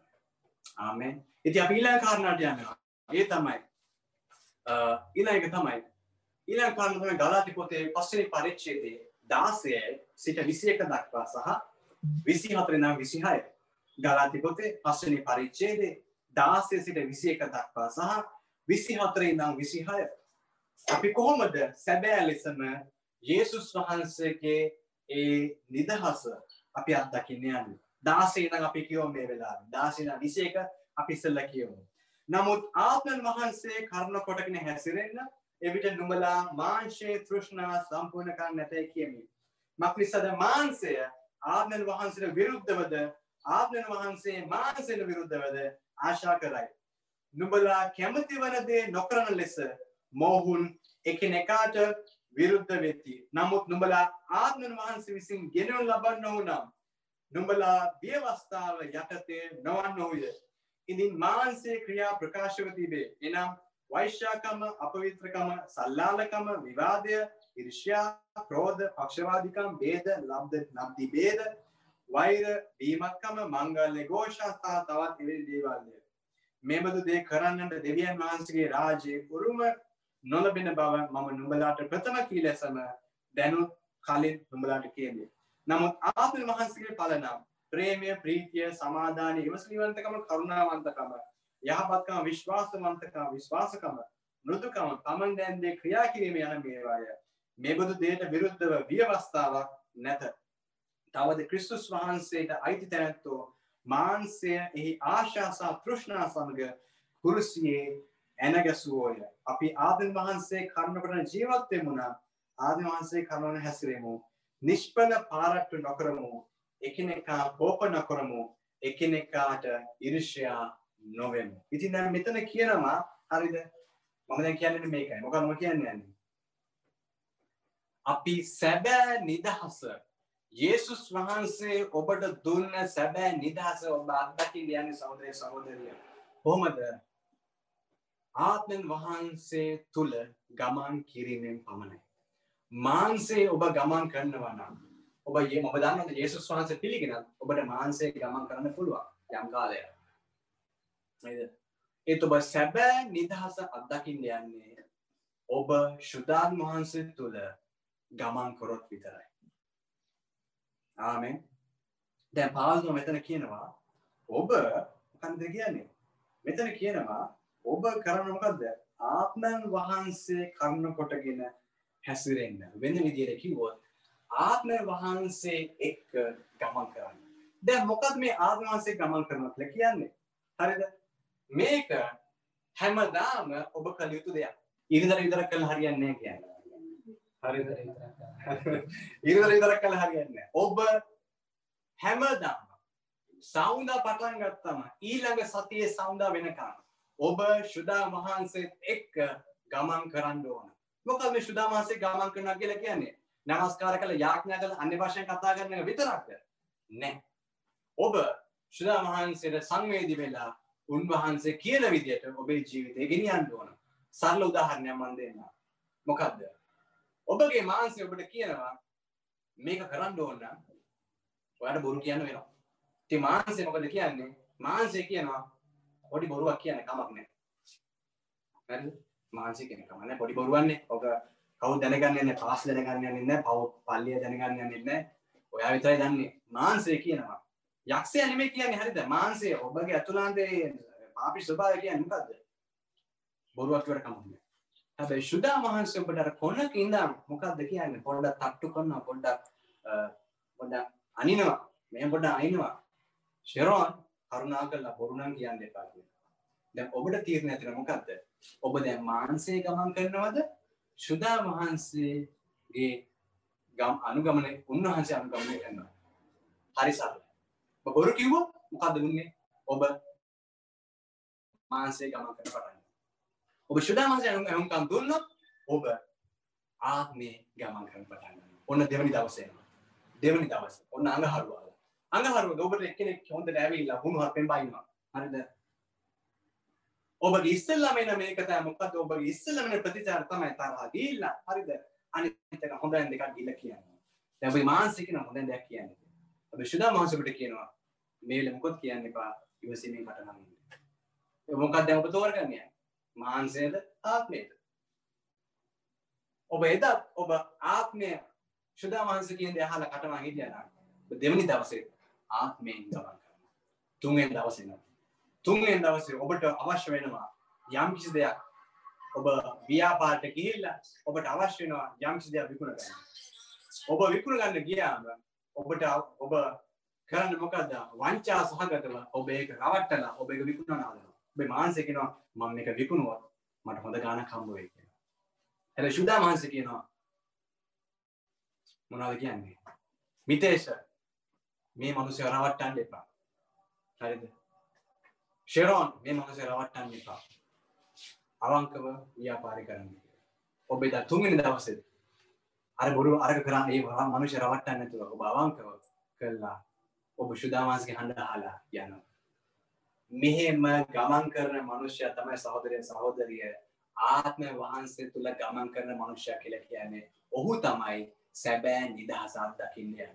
ආමෙන්. ඉතින් අපි ඊළඟ කාරණාට යනවා. ඒ තමයි ඊළඟ එක තමයි ඊළඟ කාරණා තමයි ගලාති පොතේ පස්වෙනි පරිච්ඡේදයේ 16 සිට 21 දක්වා සහ 24 ඉඳන් 26 ගලාති පොතේ පස්වෙනි පරිච්ඡේදයේ 16 සිට 21 දක්වා සහ 24 ඉඳන් 26 අපි කොහොමද සැබෑ ලෙසම යේසුස් වහන්සේගේ ඒ නිදහස අපි අත්දකින්න යන්නේ? දාසේ නම් අපි කියව මේ වෙලා දාසින විසේක අපි ඉස්සල්ල කියවමු. නමුත් ආත්මන් වහන්සේ කරුණ කොටගෙන හැසිරෙන්න එවිට නුඹලා මාංශයේ තෘෂ්ණා සම්පූර්ණ කරන්න නැතයි කියමි. මක්නිසාද මාංශය ආත්මන් වහන්සේට විරුද්ධවද ආත්මන් වහන්සේ මාංශයට විරුද්ධවද ආශා කරයි. නුඹලා කැමති වන දේ නොකරන ලෙස මොහුන් එකිනෙකාට විරුද්ධ වෙති. නමුත් නුඹලා ආත්මන් වහන්සේ විසින් ගෙනු ලබන්න ඕනම් නුඹලා ව්‍යවස්ථාව යටතේ නොවන්න ඔහුය. ඉදින් මාන්සේ ක්‍රියා ප්‍රකාශව තිබේ. එනම් වෛශ්‍යාකම අපවිත්‍රකම සල්ලාලකම විවාදය ඉර්ෂ්‍යා ක්‍රෝධ පක්ෂවාදිකම් බේද ලබ්ද නබ්දි බේද වෛර වීමක්කම මංගල්‍ය ගෝෂස්ථා තවත් එවැනි දේවල්ය. මෙබඳු දේ කරන්නට දෙවියන් වහන්සේගේ රාජයේ උරුම නොලබෙන බව මම නුඹලාට ප්‍රථම කී ලෙසම දැනුත් කලින් නුඹලාට කියන්නේ. නමුත් ආත්ම වහන්සේගේ පලනම් ප්‍රේමය ප්‍රීතිය සමාධානය ඉවසලිවන්තකම කරුණාවන්තකම යහපත්කම විශ්වාසවන්තකම විශ්වාසකම මෘදුකම තමන් දැන්දේ ක්‍රියා කිරීම යන මේවාය. මෙබඳු දේට විරුද්ධව වියවස්ථාවක් නැත. තවද ක්‍රිස්තුස් වහන්සේට අයිති තැනැත්තෝ මාන්සය එහි ආශාසා තෘෂ්ණා සමග කුරුසියේ ඇනගැසුවෝය අපි ආදන් වහන්සේ කරුණකට ජීවත්වමුණ ආදි වහන්සේ කරුණන හැසිරෙමු. නිෂ්පල පාරට්ටු නොකරමු. එකිනෙකා කෝප නොකරමු එකිනෙකාට ඉරිෂයා නොවෙමු. ඉතින් දැන් මෙතන කියනවා හරිද? මම දැන් කියන්නේ මේකයි. මොකද මම කියන්නේ යන්නේ. අපි සැබෑ නිදහස යේසුස් වහන්සේ ඔබට දුන්න සැබෑ නිදහස ඔබ අත්දකින්න යන්නේ සහෝදරය සහෝදරිය. කොහොමද? ආත්මෙන් වහන්සේ තුල ගමන් කිරීමෙන් පමණයි. මාන්සේ ඔබ ගමන් කරනවා නම් ඔබ ඒ ඔබ දන්නවද යේසුස් වහන්සේ පිළිගෙන ඔබට මාන්සේ ගමන් කරන්න පුළුවන් යම් කාලයක්. නේද? ඒත් ඔබ සැබෑ නිදහස අත්දකින්න යන්නේ ඔබ ශුද්ධාන් වහන්සේ තුළ ගමන් කරොත් විතරයි. ආමෙන්. දැන් පාවුල මෙතන කියනවා ඔබ මොකන්ද කියන්නේ? මෙතන කියනවා ඔබ කරන්න මොකද්ද? ආත්මන් වහන්සේ කරුණ කොටගෙන හැසිරෙන්න. වෙන විදියට කිව්වොත් ආත්ම වහන්සේ එක්ක ගමන් කරන්න. දැන් මොකද මේ ආත්ම වහන්සේ ගමන් කරනවා කියලා කියන්නේ? හරිද? මේක හැමදාම ඔබ කළ යුතු දෙයක්. ඉරිදර විතර කළ හරියන්නේ නැහැ කියන්නේ. හරිද? ඉරිදර විතර කළ හරියන්නේ ඔබ හැමදාම සෞන්දා පටන් ගත්තම ඊළඟ සතියේ සෞන්දා වෙනකම් ඔබ ශුදා වහන්සේත් එක්ක ගමන් කරන්න ඕන. මොකද මේ ශුදාමාසේ ගමන් කරනවා කියලා කියන්නේ නමස්කාර කළ යාඥා කළ අන්‍ය භාෂෙන් කතා කරන එක විතරක්ද? නෑ. ඔබ ශුදා වහන්සේට සංවේදී වෙලා උන්වහන්සේ කියන විදියට ඔබේ ජීවිතය ගෙනියන්න ඕන. සරල උදාහරණයක් මම දෙන්නම්. මොකද්ද? ඔබගේ මානසය ඔබට කියනවා මේක කරන්න ඕන නම් ඔයාලට බොරු කියන්න වෙනවා. ඉතින් මානසය මොකද කියන්නේ? මානසය කියනවා පොඩි බොරුවක් කියන්න කමක් නැහැ හරිද මානසික කෙනකමන්න පොඩි බොරුවන්නේ ඕක කවු දැනගන්න පාස් දැනගන්න යන්න පව් පල්ලිය දැනගන්න යන්න ඔයා විතරයි දන්නේ. මාන්සේ කියනවා. යක්ෂය අනිමේ කියන්නේ හරිද? මාන්සේ ඔබගේ ඇතුලාන්තේ පාපි ස්වභාවය කියන්නේ මොකද්ද? බොරුවක් වර කමන්නේ හැබැයි සුදා මහන්සේ ඔබට අර කොනක ඉඳන් මොකද්ද කියන්නේ? පොඩ්ඩක් තට්ටු කරනවා පොඩ්ඩක් පොඩ්ඩක් අනිනවා. මෙහෙම පොඩ්ඩක් අනිනවා. ෂෙරෝන් කරුණාකරලා බොරු නම් කියන්න එපා කියලා. දැන් ඔබට තීරණය ඇතින මොකක්ද ඔබ දැන් මාන්සේ ගමන් කරනවද? ශුදා වහන්සේගේ ගම් අනුගමනය උන්වහන්සේ අනුගමනය කරනවා. හරි සරල බොරු කිව්ව මොකක්ද වුන්නේ ඔබ මාන්සේ ගමන් කර පටන්න ඔබ ශුදා මාසය ඇහුම්කම් දුන්නොත් ඔබ ආත්මය ගමන් කරන පටන්න ඔන්න දෙවනි දවසේනවා දෙවනි දවස. ඔන්න අඟහරුවාල. අඟහරුව ඔබට එක්කෙනෙක් හොඳ ඇවිල්ලා හුණු හපෙන් බයිනවා හරිද? ඔබ ඉස්සල්ලම එන මේක තමයි. මොකද ඔබ ඉස්සල්ලම එන ප්‍රතිචාර තමයි තරහ ගිහිල්ලා. හරිද? අනිත් එක හොඳ දෙකක් ගිහිල්ලා කියනවා. දැන් ඔබ මානසික නම් හොඳ දෙයක් කියන්නේ. ඔබ සුදා මාංශකට කියනවා. මේල මොකොත් කියන්න එපා ඉවසීමේ කටනම් ඉන්න. මොකක්ද දැන් ඔබ තෝරගන්නේ? මාංශයද? ආත්මයද? ඔබ එදා ඔබ ආත්මය සුදා මාංශ කියන දේ අහලා කටමා හිටියා නම් දෙවනි දවසේ ආත්මයෙන් ගමන් කරනවා. තුන්වෙනි දවසේ නම්. තුන්වෙනි දවසේ ඔබට අවශ්‍ය වෙනවා යම් කිසි දෙයක් ඔබ ව්‍යාපාරට ගිහිල්ලා ඔබට අවශ්‍ය වෙනවා යම් කිසි දෙයක් විකුණ ගන්න. ඔබ විකුණ ගන්න ගියාම ඔබට ඔබ කරන්න මොකක්ද වංචා සහගතව ඔබ ඒක රවට්ටලා ඔබ ඒක විකුණනවා. ඔබේ මානසික කියනවා මම මේක විකුණුවොත් මට හොඳ ගාණක් හම්බ වෙයි කියලා. හැබැයි සුදා මානසික කියනවා මොනවද කියන්නේ? මිතේෂ මේ මිනිස්සු රවට්ටන්න එපා. හරිද? ෂෙරෝන් මේ මනසේ රවට්ටන්න එපා. අවංකව ව්‍යාපාරය කරන්න. ඔබ එදා තුන්වෙනි දවසේ අර බොරු අරක කරා ඒ මනුෂ්‍ය රවට්ටන්න නැතුව ඔබ අවංකව කළා. ඔබ සුදාමාස්ගේ හඬ අහලා යනවා. මෙහෙම ගමන් කරන මනුෂ්‍යයා තමයි සහෝදරය සහෝදරිය ආත්ම වහන්සේ තුල ගමන් කරන මනුෂ්‍යයා කියලා කියන්නේ ඔහු තමයි සැබෑ නිදහස අත්දකින්න යන්නේ.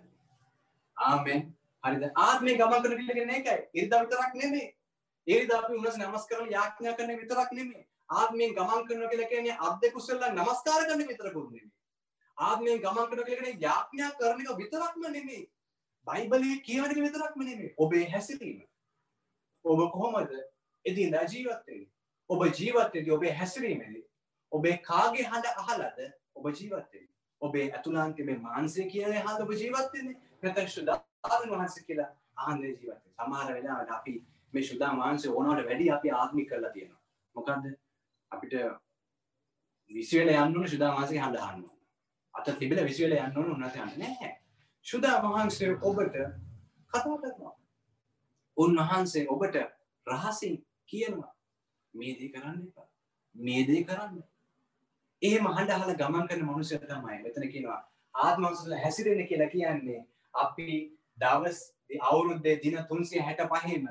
ආමෙන්. හරිද? ආත්මේ ගමන් කරන කියලා කියන්නේ ඒකයි. ඉරිදා විතරක් නෙමෙයි. ඒරිද අපි උනස නමස් කරන යාඥා කරන විතරක් නෙමෙයි. ආත්මයෙන් ගමන් කරනවා කියලා කියන්නේ අත් දෙක උස්සලා නමස්කාර කරන විතරකුත් නෙමෙයි. ආත්මයෙන් ගමන් කරනවා කියලා කියන්නේ යාඥා කරන එක විතරක්ම නෙමෙයි. බයිබලයේ කියවන එක විතරක්ම නෙමෙයි. ඔබේ හැසිරීම. ඔබ කොහොමද එදිනදා ජීවත් වෙන්නේ? ඔබ ජීවත් වෙද්දී ඔබේ හැසිරීමේදී ඔබේ කාගේ හඬ අහලාද ඔබ ජීවත් වෙන්නේ? ඔබේ ඇතුළාන්තයේ මේ මානසික කියන හඬ ඔබ ජීවත් වෙන්නේ? නැත්නම් සුදාන වහන්සේ කියලා ආන්දේ ජීවත් වෙන්නේ. සමහර වෙලාවට අපි මේ ශුදා මාංශය ඕනවට වැඩි අපි ආත්මික කරලා තියෙනවා. මොකද්ද? අපිට විශ්වයට යන්න ඕන ශුදා මාංශේ හඳ අහන්න ඕන. අත තිබිලා විශ්වයට යන්න ඕන උන්වහන්සේ යන්නේ නැහැ. ශුදා මාංශය ඔබට කතා කරනවා. උන්වහන්සේ ඔබට රහසින් කියනවා මේ දේ කරන්න එපා. මේ දේ කරන්න. එහෙම හඬ අහලා ගමන් කරන මනුස්සය තමයි මෙතන කියනවා ආත්මවංශල හැසිරෙන්න කියලා කියන්නේ අපි දවස් අවුරුද්දේ දින 365ම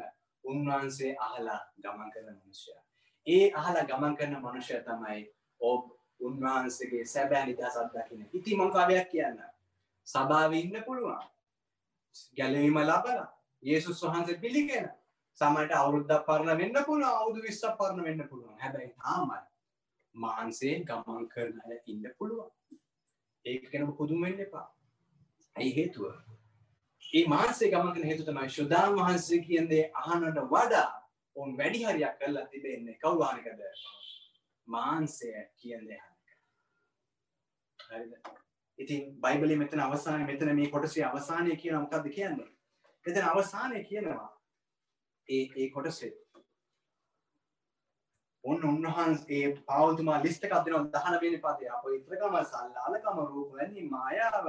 උන්වහන්සේ අහලා ගමන් කරන මනුෂ්‍යයා. ඒ අහලා ගමන් කරන මනුෂ්‍යයා තමයි ඔබ උන්වහන්සේගේ සැබෑ නිදහස අත්දකින්න. ඉතින් මම කවයක් කියන්න. සභාවේ ඉන්න පුළුවන්. ගැලවීම ලබලා යේසුස් වහන්සේ පිළිගෙන සමහරට අවුරුද්දක් පරණ වෙන්න පුළුවන් අවුරුදු 20ක් පරණ වෙන්න පුළුවන්. හැබැයි තාමත් මාන්සේ ගමන් කරන අය ඉන්න පුළුවන්. ඒක ගැන පුදුම වෙන්න එපා. ඇයි හේතුව? ඒ මාන්සේ ගමන්කන හේතු තමයි ශුදාන් වහන්සේ කියන්නේ අහනට වඩා ඔවුන් වැඩි හරියක් කරලා තිබෙන්නේ කවුවානිකද මාන්සය කියන්නේ හරිද? ඉතින් බයිබලි මෙතන අවසානය මෙතන මේ කොටසේ අවසානය කියන මොකක්ද කියන්නේ? එතන අවසානය කියනවා ඒ ඒ කොටසේ. ඔන්න උන්වහන්සේ පවතුමා ලිස්ට එකක් දෙනවා. දහන වෙනි පදේ. අප ඉතරකම සල්ලාලකම රූප වැනි මායාව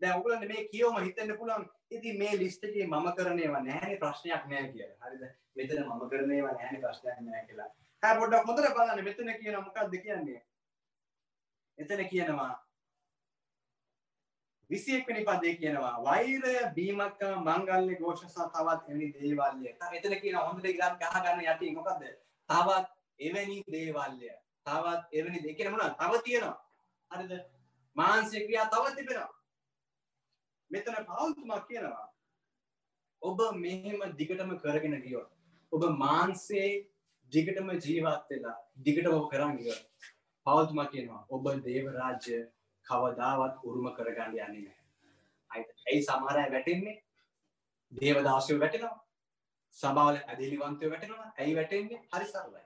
දැන් ඔයගොල්ලන්ට මේ කියවම හිතෙන්න පුළුවන් ඉතින් මේ ලිස්ට් එකේ මම කරන ඒවා නැහැනේ ප්‍රශ්නයක් නැහැ කියලා. හරිද? මෙතන මම කරන ඒවා නැහැනේ ප්‍රශ්නයක් නැහැ කියලා. හා පොඩ්ඩක් හොඳට බලන්න මෙතන කියන මොකක්ද කියන්නේ? එතන කියනවා 21 වෙනි පදේ කියනවා වෛරය බීමක මංගල්‍ය ഘോഷ සහ තවත් එවැනි දේවල්ය. එතන කියන හොඳට ඉලක්ක ගහ ගන්න යටින් මොකද්ද? තවත් එවැනි දේවල්ය. තවත් එවැනි දේ කියන මොනවද? තව තියෙනවා. හරිද? මානසික ක්‍රියා තව තිබෙනවා. මෙතන පාවුතුමා කියනවා ඔබ මෙහෙම දිගටම කරගෙන ගියොත් ඔබ මාන්සේ දිගටම ජීවත් වෙලා දිගටම කරන් ගියොත් පවතුමා කියනවා ඔබ දේව රාජ්‍ය කවදාවත් උරුම කරගන්න යන්නේ නැහැ. ඇයි සමහර අය වැටෙන්නේ? දේවදාසයෝ වැටෙනවා. සභාවල ඇදහිලිවන්තයෝ වැටෙනවා. ඇයි වැටෙන්නේ? හරි සරලයි.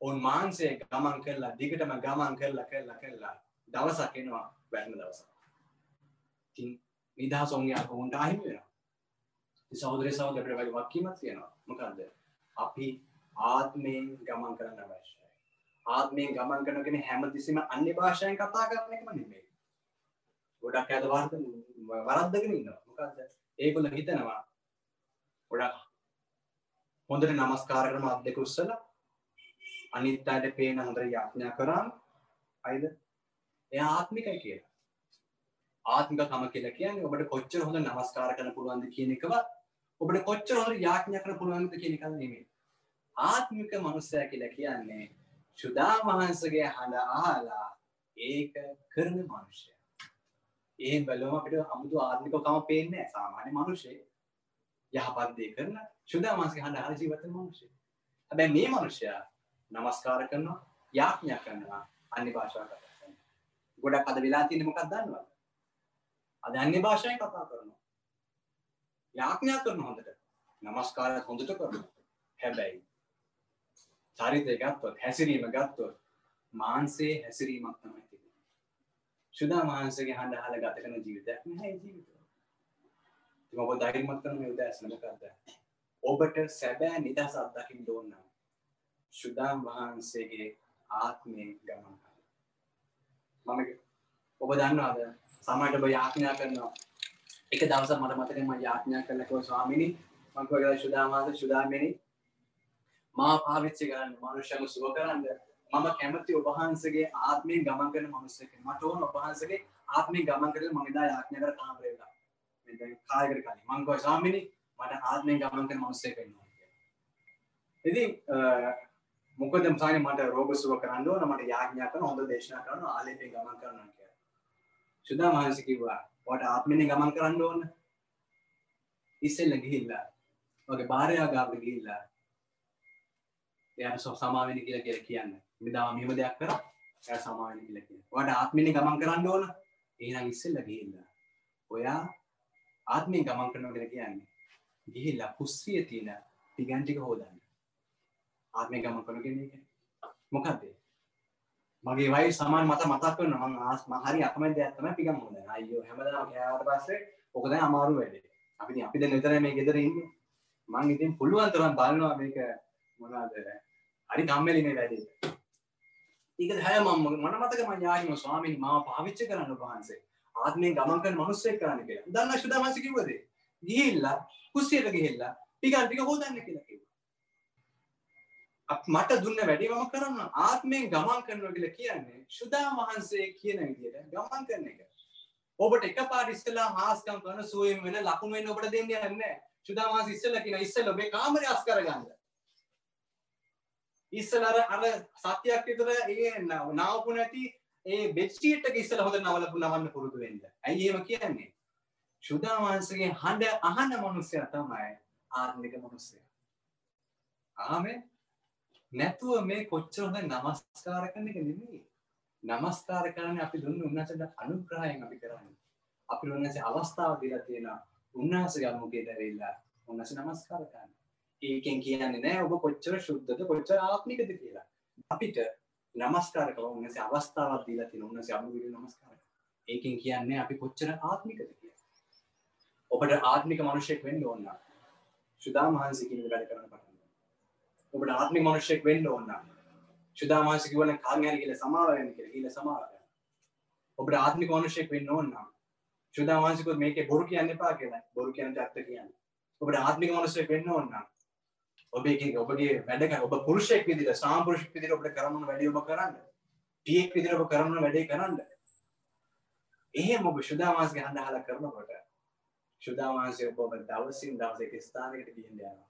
ඔවුන් මාන්සේ ගමන් කරලා දිගටම ගමන් කරලා කරලා කරලා දවසක් එනවා වැටෙන දවසක්. ඉතින් නිදහස ඔවුන්ගේ ඔවුන්ට අහිමි වෙනවා. සහෝදරය සහෝදරයට වගේ වක්කීමක් තියෙනවා. මොකද්ද? අපි ආත්මයෙන් ගමන් කරන්න අවශ්‍යයි. ආත්මයෙන් ගමන් කරනගෙන හැමතිස්සෙම අන්‍ය භාෂාවෙන් කතා කරන එකම නෙමෙයි. ගොඩක් අද වරද වරද්දගෙන ඉන්නවා. මොකද්ද? ඒගොල්ලෝ හිතනවා ගොඩක් හොඳට නමස්කාර කරන අත් දෙක උස්සලා අනිත් අයට පේන හොඳට යාඥා කරාම අයිද? එයා ආත්මිකයි කියලා. ආත්මිකකම කියලා කියන්නේ ඔබට කොච්චර හොඳ නමස්කාර කරන්න පුළුවන්ද කියන එකවත් ඔබට කොච්චර හොඳ යාඥා කරන්න පුළුවන්ද කියන එක නෙමෙයි. ආත්මික මනුස්සයා කියලා කියන්නේ සුදා වහන්සේගේ හඬ අහලා ඒක කරන මනුෂ්‍යයා. ඒ බැලුවම අපිට අමුතු ආත්මිකකම පේන්නේ නැහැ. සාමාන්‍ය මනුෂ්‍යයෙක් යහපත් දේ කරන සුදා වහන්සේගේ හඬ අහලා ජීවත් වෙන මනුෂ්‍යයෙක්. හැබැයි මේ මනුෂ්‍යයා නමස්කාර කරනවා, යාඥා කරනවා, අන්‍ය භාෂාව කතා කරනවා. ගොඩක් අද වෙලා තියෙන්නේ මොකක්ද දන්නවද? අද අන්‍ය භාෂාවෙන් කතා කරනවා. යාඥා කරන හොඳට. නමස්කාරයත් හොඳට කරනවා. හැබැයි චරිතය ගත්තොත් හැසිරීම ගත්තොත් මාන්සේ හැසිරීමක් තමයි තිබෙන්නේ. සුදා මහන්සේගේ හඬ අහලා ගත කරන ජීවිතයක් නැහැ ජීවිතය. ඉතින් ඔබ ධෛර්යමත් කරන මේ උදෑසන මොකද්ද? ඔබට සැබෑ නිදහස අත්දකින්න ඕන නම් සුදා මහන්සේගේ ආත්මේ ගමන් කරන්න. මම ඔබ දන්නවද සමහරට ඔබ යාඥා කරනවා. එක දවසක් මට මතකයි මම යාඥා කළා කිව්වා ස්වාමීනි මම කිව්වා සුදා මහන්සේ සුදාමිනි මා පාවිච්චි කරන්න මනුෂ්‍යම සුව කරන්න. මම කැමති ඔබහන්සගේ ආත්මයෙන් ගමන් කරන මනුස්සක මට ඕන ඔබහන්සගේ ආත්මය ගමන් කරල මගදා යාඥ කර කාමරේලා කායකර කලින් මංගව ස්වාමිනි මට ආත්මයෙන් ගමන් කර මනුස්සය කරනවා ඉති මොකද සාන මට රෝග සුව කරන්න ඕන මට යාඥා කරන හොඳ දේශනා කරන ආලේපේ ගමන් කරන්න කිය සුදා මහන්ස කිව්වා වට ආත්මනය ගමන් කරන්න ඕන. ඉස්සෙල්ල ගිහිල්ලා වගේ භාරයා ගාබ ගිහිල්ලා එයට සමාවෙන කියලා කියල කියන්න. මිදා මෙම දෙයක් කර ඇ සමාවෙන කියල කිය වට ආත්මිනි ගමන් කරන්න ඕන. ඒනම් ඉස්සෙල්ල ගිහිල්ල ඔයා ආත්මය ගමන් කරන කර කියන්නේ. ගිහිල්ලා පුස්සිය තියෙන පිගන්ටික හෝදන්න. ආත්මය ගමන් කරනගෙන මොකක්දේ මගේ වයි සමාන් මත මතක් කරන ම ආස්ම හරි අකම දෙයක්ත්තම පිගම් හොද අයෝ හැමදාම කෑවට පස්සේ ඕකද අමාරු වැඩේ. අපි අපි ද නිතර මේ ගෙදර ඉන්න. මං ඉතින් පුළුවන් තරම් බලනවා මේක මොනාද හරි ගම්මලින වැඩේ. ඒක හැම මන මතක මඥානම ස්වාමීන් මාව පාවිච්ච කරන්න වහන්සේ. ආත්මය ගමන් කරන මනුස්සය කරන්න කියලා. දන්න ශුදමස කිවද ගිහිල්ලා කුස්සියට ගිහිල්ලා ටිකන්ටික හෝදන්න කියලා. කිව මට දුන්න වැඩි මම කරන්න ආත්මයෙන් ගමන් කරනවා කියලා කියන්නේ ශුදා වහන්සේ කියන විදියට ගමන් කරන එක. ඔබට එක පාට ඉස්සලා හාස්කම් කරන සුවයෙන් වෙන ලකුණු වෙන්න ඔබට දෙන්න යන්නේ ශුදා වහන්සේ ඉස්සලා කියන ඉස්සලා ඔබේ කාමරය අස් කරගන්න. ඉස්සලර අර සත්‍යයක් විතර ඒ නාවපු නැති ඒ බෙච්චීට්ක ඉස්සල හොඳ නවලපු නවන්න පුරුදු වෙන්න. ඇයි එහෙම කියන්නේ? ශුදා වහන්සේගේ හඬ අහන මනුස්සය තමයි ආත්මික මනුස්සය. ආමෙන් නැතුව මේ කොච්චර හොඳ නමස්කාර කරන එක නෙමෙයි. නමස්කාර කරන්නේ අපි දුන්න උන්වහන්සේට අනුග්‍රහයෙන් අපි කරන්නේ. අපි උන්වහන්සේ අවස්ථාව දීලා තියෙනවා. උන්වහන්සේගේ අනුග්‍රහයට ඇවිල්ලා උන්වහන්සේ නමස්කාර කරන්න ඒකෙන් කියන්නේ නෑ ඔබ කොච්චර ශුද්ධද කොච්චර ආත්මිකද කියලා. අපිට නමස්කාරක උන්නසේ අවස්ථාවක් දීලා තියෙන උන්නසේ අමුවිල නමස්කාර ඒකෙන් කියන්නේ අපි කොච්චර ආත්මිකද කියලා. ඔබට ආත්මික මනුෂ්‍යෙක් වෙන්න ඕන. සුදා මහන්සේ කියන වැඩ කරන පටන් ඔබට ආත්මික මනුෂ්‍යෙක් වෙන්න ඕන සුදා මහන්සේ කිව්වන කාර්යය කියලා සමාව වෙන්න කියලා කියලා සමාව ඔබට ආත්මික මනුෂ්‍යෙක් වෙන්න ඕන සුදා මහන්සේ කිව්ව මේකේ බොරු කියන්න එපා කියලා බොරු කියන්න ඇත්ත කියන්නේ. ඔබට ආත්මික මනුෂ්‍යෙක් වෙන්න ඕන නම් ඔබේ ඔබගේ වැඩක ඔබ පුරුෂයෙක් විදිර සාම්පුරුෂක් විදිර ඔබට කරන්න වැඩ ඔබ කරන්න. පියෙක් විදිර ඔබ කරන්න වැඩේ කරන්න. එහෙම ඔබ ශුදාමාසගේ හඳ හල කරනකොට ශුදාමාසය ඔබ දවසින් දවසක ස්ථානකට ගිහින් යනවා.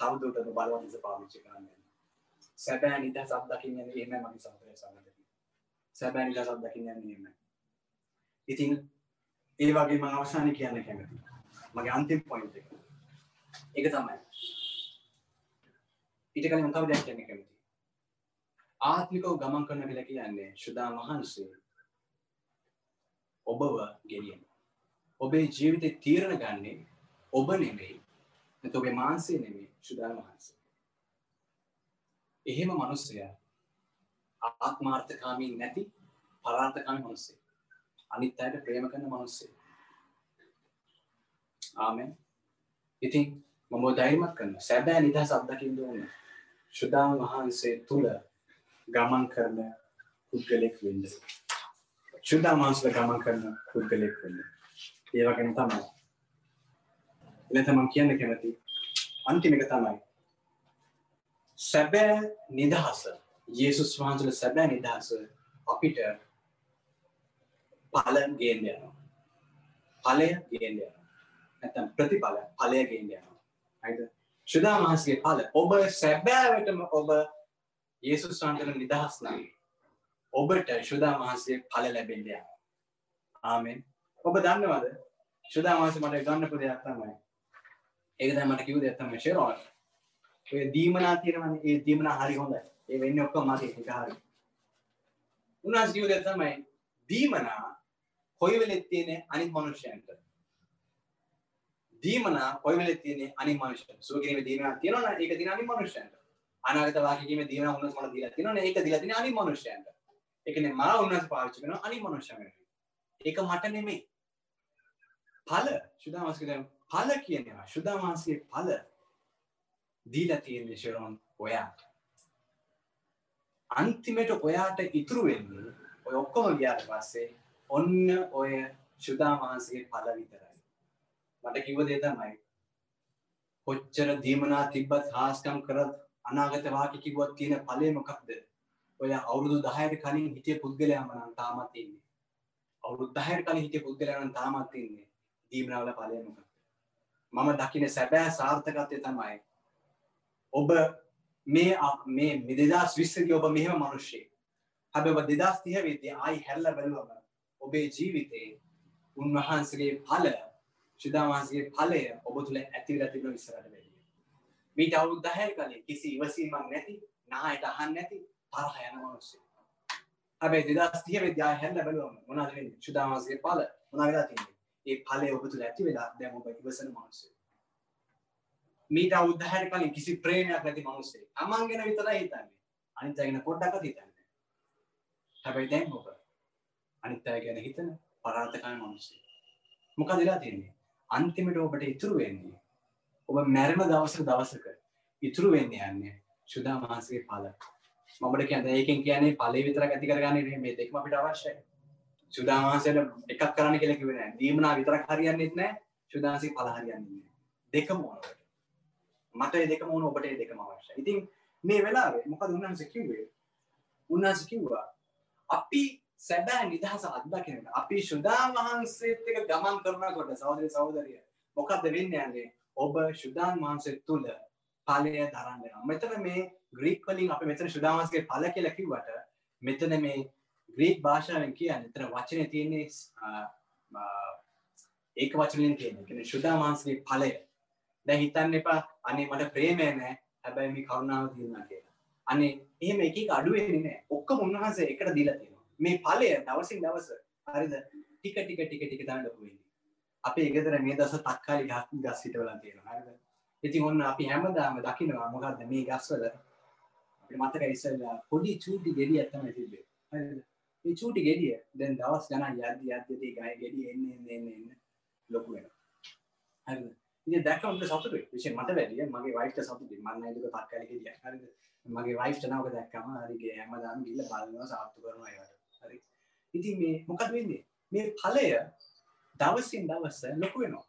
තවදුරටත් බලවන්ස පාවිච්චි කරන්න. සැබෑ නිදා සබ් දකින්න එහෙම මගේ සම්ප්‍රය සමට සැබෑ නිදා සබ් දකින්න එහෙම ඉතින් ඒ වගේ මං අවසානය කියන්න කැමති මගේ අන්තිම පොයින්ට එක. එක තමයි. ඊට කලින් මම තව දෙයක් කියන්න කැමතියි. ආත්මිකව ගමන් කරන කියලා කියන්නේ සුදා වහන්සේ ඔබව ගෙනියන. ඔබේ ජීවිතේ තීරණ ගන්නේ ඔබ නෙමෙයි. නැත්නම් ඔබේ මානසය නෙමෙයි. සුදා වහන්සේ. එහෙම මිනිස්සයා ආත්මාර්ථකාමී නැති පරාර්ථකාමී මිනිස්සෙක්. අනිත් අයට ප්‍රේම කරන මිනිස්සෙක්. ආමෙන්. ඉතින් මම ධෛර්යමත් කරනවා. සැබෑ නිදහස අත්දකින්න ඕනේ. ශුදාන් වහන්සේ තුළ ගමන් කරන පුද්ගලෙක් වෙන්න. ශුද්ධ මාංශල ගමන් කරන පුද්ගලෙක් වෙන්න. ඒ වගේම තමයි. එතන මම කියන්න කැමති අන්තිම එක තමයි සැබෑ නිදහස යේසුස් වහන්සේගේ සැබෑ නිදහස අපිට ඵල ගේන්න යනවා. ඵලය ගේන්න යනවා. නැත්නම් ප්‍රතිඵල ඵලය ගේන්න යනවා. හරිද? ශුද්ධ මාංශගේ ඵල ඔබ සැබෑවටම ඔබ යේසුස් වහන්සේගේ නිදහස් නම් ඔබට ශුද්ධ මාංශයේ ඵල ලැබෙන්න යනවා. ආමෙන්. ඔබ දන්නවද? ශුද්ධ මාංශ මට ගන්න පුදයක් තමයි. ඒක තමයි මට කිව්ව දෙයක් තමයි ෂෙරෝන්. ඔය දීමනා තියෙනවනේ ඒ දීමනා හරි හොඳයි. ඒ වෙන්නේ ඔක්කොම මගේ එක හරි. උනාස් කිව්ව දෙයක් තමයි දීමනා කොයි වෙලෙත් තියෙන අනිත් මනුෂ්‍යයන්ට. දීමනා කොයි වෙලෙත් තියෙන අනිත් මනුෂ්‍යයන්ට. සුවකිරීමේ දීමනා තියෙනවනේ ඒක තියෙන අනිත් මනුෂ්‍යයන්ට. අනාගත වාක්‍යයේ දීමනා උන්නස් මට දීලා තියෙනවනේ ඒක දීලා තියෙන අනිත් මනුෂ්‍යයන්ට. ඒ කියන්නේ මා උන්නස් පාවිච්චි කරන අනිත් මනුෂ්‍යයන්ට. ඒක මට නෙමෙයි. ඵල සුදාමස්කදම් ඵල කියනවා ශුද්ධාමාසයේ ඵල දීලා තියෙන්නේ ශරෝන් ඔයාට. අන්තිමට ඔයාට ඉතුරු වෙන්නේ ඔය ඔක්කොම ගියාට පස්සේ ඔන්න ඔය ශුද්ධාමාසයේ ඵල විතරයි. මට කිව්ව දේ තමයි කොච්චර දීමනා තිබ්බත් හාස්කම් කරත් අනාගත වාක්‍ය කිව්වත් තියෙන ඵලය මොකක්ද? ඔය අවුරුදු 10කට කලින් හිටිය පුද්ගලයාම නම් තාමත් ඉන්නේ. අවුරුදු 10කට කලින් හිටිය පුද්ගලයා නම් තාමත් ඉන්නේ. දීමනාවල ඵලය මොකක්ද? මම දකින සැබෑ සාර්ථකත්වය තමයි ඔබ මේ මේ මෙදෙදස් විස්සදී ඔබ මෙහෙම මනුෂ්‍යය හැබ ඔබ දෙදස් තිය වෙදේ අයි හැල්ල බැලුවම ඔබේ ජීවිතයේ උන්වහන්සගේ පල ශිදාවහන්සගේ පලය ඔබ තුළ ඇතිවල තිබන විස්සරට වැඩිය. මීට අවුත් දහැල් කලින් කිසි ඉවසීමක් නැති නායට අහන් නැති තරහ යන මනුස්සේ. හැබැයි දෙදස් තිය වෙදයා හැල්ල බැලුවම මොනාද ශුදාවහන්සගේ පල මොනාවෙලා තින්නේ ඒ පලය ඔබ තුළ ඇති වෙලා දැම ඔබ ඉවසන මනුස්සේ මීට අවුද්ධහයට කලින් කිසි ප්‍රේමයක් නැති මනුස්සේ තමන් ගැන විතර හිතන්නේ. අනිත් අය ගැන පොඩ්ඩක් හිතන්නේ හැබැයි දැන් ඔබ අනිත් අය ගැන හිතන පරාර්ථකාම මනුස්සේ මොකද වෙලා තියෙන්නේ? අන්තිමට ඔබට ඉතුරු වෙන්නේ ඔබ මැරෙන දවසක දවසක ඉතුරු වෙන්න යන්නේ ශුදා මාසගේ පල මමට කියන්න ඒකෙන් කියන්නේ පලේ විතර ඇති කරගන්න මේ දෙක්ම අපිට අවශ්‍යයි. සුදාමාසයට එකක් කරන්න කියලා කිව්වේ නෑ. දීමනා විතරක් හරියන්නේත් නෑ. සුදාසි පළ හරියන්නේ නෑ. දෙකම ඕනකට. මට ඒ දෙකම ඕන ඔබට ඒ දෙකම අවශ්‍යයි. ඉතින් මේ වෙලාවේ මොකද උන්වහන්සේ කිව්වේ? උන්වහන්සේ කිව්වා අපි සැබෑ නිදහස අත්දකින්න අපි ශුදා වහන්සේත් එක්ක ගමන් කරනකොට සහෝදර සහෝදරිය මොකද්ද වෙන්නේ යන්නේ? ඔබ ශුදාන් වහන්සේ තුල ඵලය දරන්න යනවා. මෙතන මේ ග්‍රීක් වලින් අපි මෙතන ශුදා වහන්සේගේ ඵල කියලා කිව්වට මෙතන මේ ග්‍රීක් භාෂාවෙන් කියන්න එතන වචනය තියන්නේ ඒක වචනෙන් තියෙන කෙන ශුද්ධා මාන්සගේ ඵලය. දැ හිතන්න එපා අනේ මට ප්‍රේමය නෑ. හැබැයි මේ කරුණාව තියන්න කියලා. අනේ එහෙම එක අඩුවෙන්නේ නෑ. ඔක්කොම උන්වහන්සේ එකට දීලා තියෙනවා. මේ ඵලය දවසින් දවස හරිද? ටික ටික ටික ටික තමයි ලොකු වෙන්නේ. අපේ ගෙදර මේ දවස් තක්කාලි ගස් ගස් හිටවලා තියෙනවා. හරිද? ඉතින් ඔන්න අපි හැමදාම දකිනවා මොකද්ද මේ ගස්වල? අපිට මතක ඉස්සෙල්ලා පොඩි චූටි ගෙඩියක් තමයි තිබ්බේ. හරිද? ඒ චූටි ගෙඩිය දැන් දවස් ගණන් යද්දි යද්දි ගය ගෙඩිය එන්න එන්න එන්න එන්න. ලොකු වෙනවා. හරිද? ඉතින් දැක්කම මට සතුටුයි. විශේෂයෙන් මට වැඩිය. මගේ වයිෆ්ට සතුටුයි. මම නේද තක්කාලි ගෙඩිය හරිද? මගේ වයිෆ්ට නවක දැක්කම හරි ගේ හැමදාම ගිහලා බලනවා සාත්තු කරනවා ඒවට. හරි? ඉතින් මේ මොකද වෙන්නේ? මේ ඵලය දවසින් දවස ලොකු වෙනවා.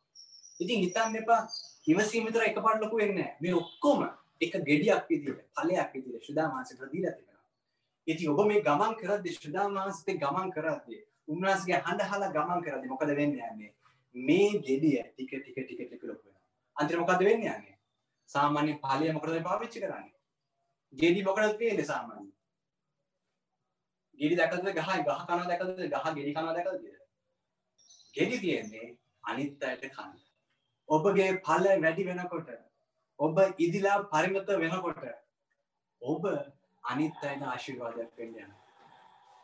ඉතින් හිතන්න එපා. ඉවසීම විතර එකපාරට ලොකු වෙන්නේ නැහැ. මේ ඔක්කොම එක ගෙඩියක් විදිහට ඵලයක් විදිහට සුදා මාසෙකට දීලා තියෙනවා. ඉති ඔබ මේ ගමන් කරද ශ්‍රදා වහන්සේ ගමන් කරද්දී උන්වහන්සේගේ හඬ අහලා ගමන් කරද්දී මොකද වෙන්නේ යන්නේ? මේ ගෙඩිය ටික ටික ටික ටික ලොකු වෙනවා. අන්තිමට මොකද වෙන්නේ යන්නේ? සාමාන්‍ය පාලිය මොකටද පාවිච්චි කරන්නේ? ගෙඩි මොකටද තියෙන්නේ සාමාන්‍ය? ගෙඩි දැකද ගහ ගහ කනවා දැකද ගහ ගෙඩි කනවා දැකද ගෙඩි තියෙන්නේ අනිත් අයට කන්න. ඔබගේ ඵල වැඩි වෙනකොට ඔබ ඉදිලා පරිණත වෙනකොට ඔබ අනිත් අයට ආශිර්වාදයක් වෙන්න යන.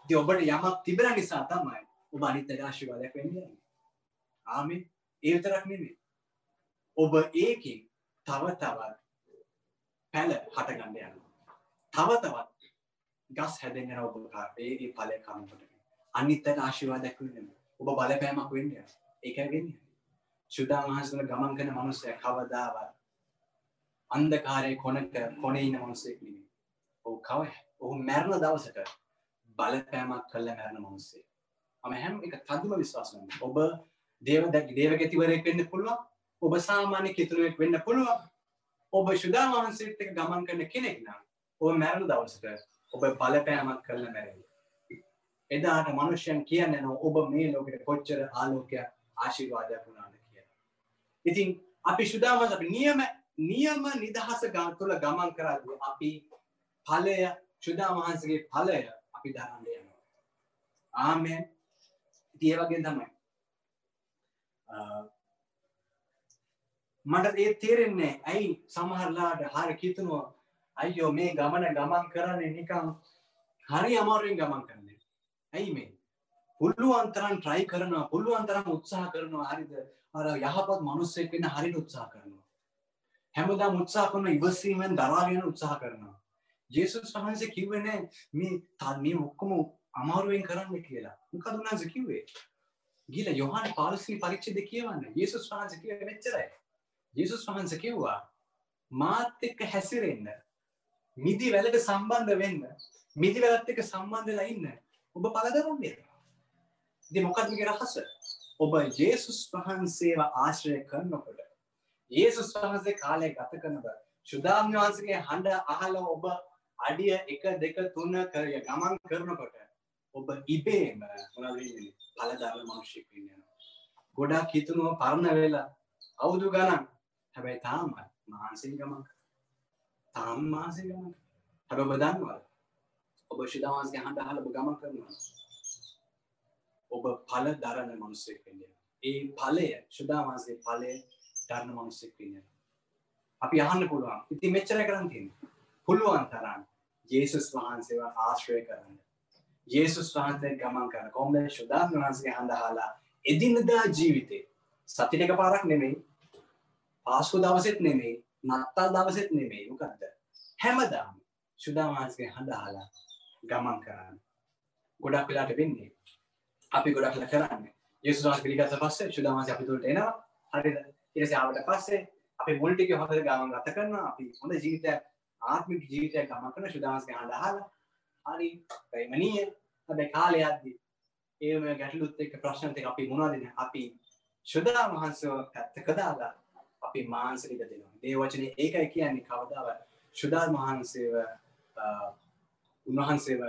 ඉතින් ඔබට යමක් තිබෙන නිසා තමයි ඔබ අනිත් අයට ආශිර්වාදයක් වෙන්න යන්නේ. ආමේ. ඒ විතරක් නෙමෙයි. ඔබ ඒකෙන් තව තවත් පැල හට ගන්න යනවා. තව තවත් ගස් හැදෙන්න යන ඔබ ඒ ඒ ඵලය කනකොට. අනිත් අයට ආශිර්වාදයක් වෙන්න ඔබ බලපෑමක් වෙන්න යනවා. ඒකයි වෙන්නේ. සුදා මහසුල ගමන් කරන මනුස්සයා කවදාවත් අන්ධකාරයේ කොනක කොනේ ඉන්න මනුස්සයෙක් නෙමෙයි. ඕ කව ඔහු මැරණ දවසට බලපෑමක් කල්ල මැරණ මනුස්සේ අම හැම එක තදිම විශ්වාසන ඔබ දේව දැක් දේවගැතිවරයෙක් වෙන්න පුළුවන් ඔබ සාමාන්‍ය කිතුරුවෙක් වෙන්න පුළුවන් ඔබ ශුදා වහන්සේට එක ගමන් කරන කෙනෙක් නම් ඔබ මැරණ දවසට ඔබ බලපෑමක් කරල මැරෙල් එදාට මනුෂ්‍යයන් කියන්න නො ඔබ මේ ලෝකට කොච්චර ආලෝකයක් ආශිර්වාදයක් වුණාද කිය ඉතින් අපි ශුදාමස අපි නියම නියම නිදහස ගා තුළ ගමන් කරද අපි පලය ශුදා වහන්සගේ පලය අපි දරන්න යනවා. ආමෙන්. තියවගේ තමයි. මට ඒ තේරෙන්නේ ඇයි සමහරලාට හරි කිතුනවා අයියෝ මේ ගමන ගමන් කරන්නේ නිකම් හරි අමාරුවෙන් ගමන් කරන්නේ ඇයි මේ? පුළුවන් තරම් try කරනවා පුළුවන් තරම් උත්සාහ කරනවා හරිද? අර යහපත් මිනිස්සෙක් වෙන්න හරියට උත්සාහ කරනවා. හැමදාම උත්සාහ කරන ඉවසීමෙන් දරාගෙන උත්සාහ කරනවා. ජේසුස් වහන්සේ කිව්වේ නෑ මේ මේ ඔක්කොම අමාරුවෙන් කරන්න කියලා. මොකද උන්වහන්සේ කිව්වේ? ගිල යොහන් පාලසිනි පරිච්ඡේද කියවන්න. යේසුස් වහන්සේ කිව්වේ මෙච්චරයි. යේසුස් වහන්සේ කිව්වා මාත් එක්ක හැසිරෙන්න මිදි වැලට සම්බන්ධ වෙන්න මිදි වැලත් එක්ක සම්බන්ධ වෙලා ඉන්න ඔබ පළදරන්න ඉතින් මොකක්ද මේකේ රහස? ඔබ යේසුස් වහන්සේව ආශ්‍රය කරනකොට යේසුස් වහන්සේ කාලය ගත කරනකොට ශුදාම් වහන්සේගේ හඬ අහලා ඔබ අඩිය එක දෙක තුන කර ගමන් කරනකොට ඔබ ඉබේම මොනවද වෙන්නේ පළදාර මිනිස්සෙක් වෙන්න යනවා. ගොඩාක් හිතනවා පරණ වෙලා අවුරුදු ගණන්. හැබැයි තාම මහන්සියෙන් ගමන් තාම මහන්සියෙන් ගමන් හැබැයි ඔබ දන්නවද? ඔබ ශිදාවන්ස්ගේ හඬ අහලා ඔබ ගමන් කරනවා ඔබ ඵල දරන මිනිස්සෙක් වෙන්න ඒ ඵලය ශිදාවන්ස්ගේ ඵලය දරන මිනිස්සෙක් වෙන්න අපි අහන්න පුළුවන්. ඉතින් මෙච්චර කරන් තියෙන්නේ. පුළුවන් තරම් ජේසුස් වහන්සේව ආශ්‍රය කරන්න. යේසුස් වහන්සේ ගමන් කරන කොහොමද? ශුදාන් වහන්සේගේ හඬ අහලා එදිනදා ජීවිතේ සතිට එක පාරක් නෙමෙයි පාස්කු දවසෙත් නෙමෙයි නත්තල් දවසෙත් නෙමෙයි. මොකද්ද? හැමදාම ශුදාන් වහන්සේගේ හඬ අහලා ගමන් කරන්න. ගොඩක් වෙලාට වෙන්නේ අපි ගොඩක් වෙලා කරන්නේ. යේසුස් වහන්සේ පිළිගත්ත පස්සේ ශුදාන් වහන්සේ අපි තුලට එනවා. හරිද? ඊට පස්සේ ආවට පස්සේ අපි මුල් ටික හොඳට ගමන් ගත කරනවා. අපි හොඳ ජීවිතයක් ආත්මික ජීවිතයක් ගමන් කරන ශුදාන් වහන්සේගේ හඬ අහලා හරි ප්‍රේමණීය හැබැයි කාලය යද්දි ඒම ගැටලුත් එක්ක ප්‍රශ්නත් එක්ක අපි මොනවද අපි ශුදා වහන්සේව පැත්තක දාලා අපි මානසික දෙනවා. මේ වචනේ ඒකයි කියන්නේ කවදාවත් ශුදා වහන්සේව උන්වහන්සේව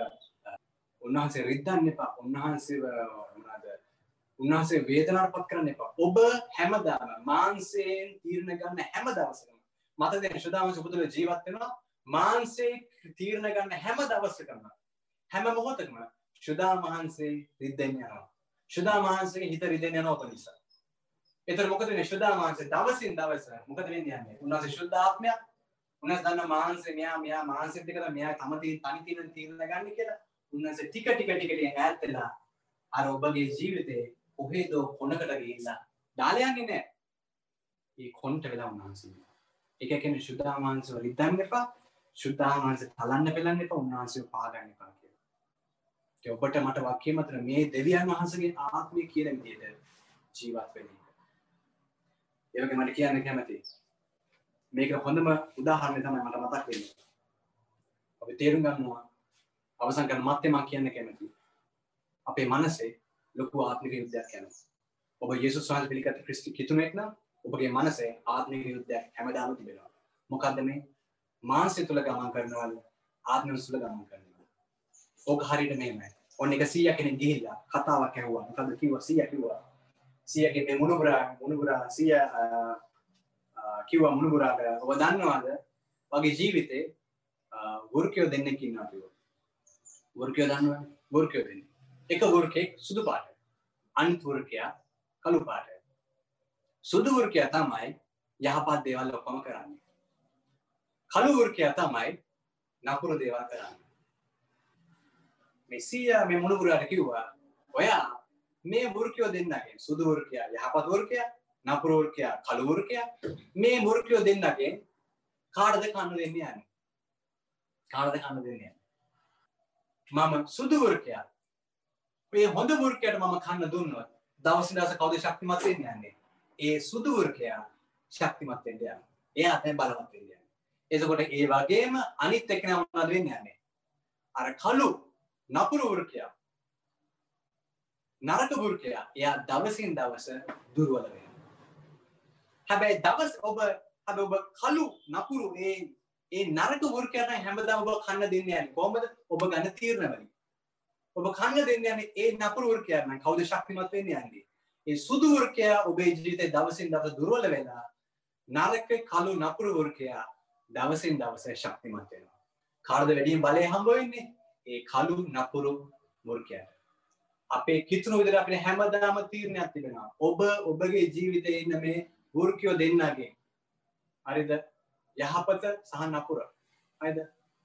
උන්වහන්සේ රිද්දන්න එපා. උන්වහන්සේව මොනවාද? උන්වහන්සේ වේදනාවට පත් කරන්න එපා. ඔබ හැමදාම මාංශයෙන් තීරණ ගන්න හැම දවසකම මතකද ශුදා වහන්සේ පුදුල ජීවත් වෙනවා. මාන්සේ තීරණ ගන්න හැම දවස්සකම හැම මොහොතකම ශුදා වහන්සේ රිද්දෙන් යනවා. ශුදා වහන්සේගේ හිත රිදෙන් යනවා ඔබ නිසා. එතකොට මොකද වෙන්නේ? ශුදා වහන්සේ දවසින් දවස මොකද වෙන්නේ යන්නේ? උන්වහන්සේ ශුද්ධ ආත්මයක්. උන්වහන්සේ දන්න මාංශේ මෙයා මෙයා මාංශෙත් දෙකද මෙයා තම තීන තනි තීන තීරණ ගන්න කියලා උන්වහන්සේ ටික ටික ටික ටික ඈත් වෙලා අර ඔබගේ ජීවිතේ කොහෙදෝ කොනකට ගිහිල්ලා දාලා යන්නේ නැහැ. ඒ කොන්ට වෙලා උන්වහන්සේ. ඒක කියන්නේ ශුද්ධ ආමාංශ වල ඉදන්න එපා. ශුද්ධාහන්සේ තලන්න පෙළන්න එපා උන්වහන්සේ පාගන්න එපා කියලා. ඔබට මට වාක්‍ය මතර මේ දෙවියන් වහන්සේගේ ආත්මය කියන විදිහට ජීවත් වෙන්න. ඒ වගේ මට කියන්න කැමතියි. මේක හොඳම උදාහරණය තමයි මට මතක් වෙන්නේ. අපි තේරුම් ගන්නවා අවසන් කරන මත්තේ මම කියන්න කැමතියි. අපේ මනසේ ලොකු ආත්මික යුද්ධයක් යනවා. ඔබ යේසුස් වහන්සේ පිළිගත් ක්‍රිස්ති කිතුනෙක් නම් ඔබගේ මනසේ ආත්මික යුද්ධයක් හැමදාම තිබෙනවා. මොකද්ද මේ? මාන්සය තුළ ගමන් කරනවල් ආත්ම තුළ ගමන් කරනවා ඕක හරිට මේමයි ඔන්න එක සීය කෙනෙ ගිහිල්ලා කතාවක් ඇහවා. කද කිව සිය කිවා සියගේ මේ මුණුබුරා මුණුබුරා සිය කිව මුණුබුරාට ඔබ දන්නවාද? වගේ ජීවිතේ වෘකයෝ දෙන්නෙකින් අපිව වෘකයෝ දන්නවා වෘකයෝ දෙන්න එක වෘකෙක් සුදු පාට. අනිත් වෘකයා කළු පාට. සුදු වෘකයා තමයි යහපත් දේවල් ඔක්කොම කරන්නේ. කළුවෘකයා තමයි නපුරු දේවල් කරන්න. මෙසිය මේ මුණුපුරට කිව්වා ඔයා මේ වෘකයෝ දෙන්නගේ සුදුවෘකයා යහපත් වෘකයා නපුරවෘකයා කළුවෘකයා මේ මුෘකයෝ දෙන්නගේ කාඩද කන්න දෙන්න යන්න? කාඩද කන්න දෙන්න මම සුදුවෘකයා මේ හොඳ වෘකයට මම කන්න දුන්නොත් දවසි දස කවද ශක්තිමත්වෙන් යන්නේ? ඒ සුදුවෘකයා ශක්තිමත්වෙන්ට යන්න එයා තැන් බලවත්වෙන්ට එතකොට ඒ වගේම අනිත් එක්කෙනා මොනවද වෙන්නේ යන්නේ අර කලු නපුරු වෘකයා නරක වෘකයා එයා දවසින් දවස දුර්වල වෙනවා. හැබැයි දවස් ඔබ හැබැයි ඔබ කලු නපුරු ඒ ඒ නරක වෘකයාට හැමදාම ඔබ කන්න දෙන්නේ නැහැ. කොහොමද? ඔබ ගන්න තීරණ වලින්. ඔබ කන්න දෙන්නේ යන්නේ ඒ නපුරු වෘකයා නම් කවුද ශක්තිමත් වෙන්නේ යන්නේ? ඒ සුදු වෘකයා ඔබේ ජීවිතේ දවසින් දවස දුර්වල වෙලා නරක කලු නපුරු වෘකයා දවසින් දවස ශක්තිමත් වෙනවා. කාර්ද වැඩියෙන් බලය හම්බ වෙන්නේ ඒ කලු නපුරු මුර්කයට. අපේ කිතුුණු විදර අපේ හැමදාම තීරණයක් තිබෙනවා. ඔබ ඔබගේ ජීවිතය ඉන්න මේ වෘර්කයෝ දෙන්නගේ. හරිද යහපත සහ නපුර. අයිද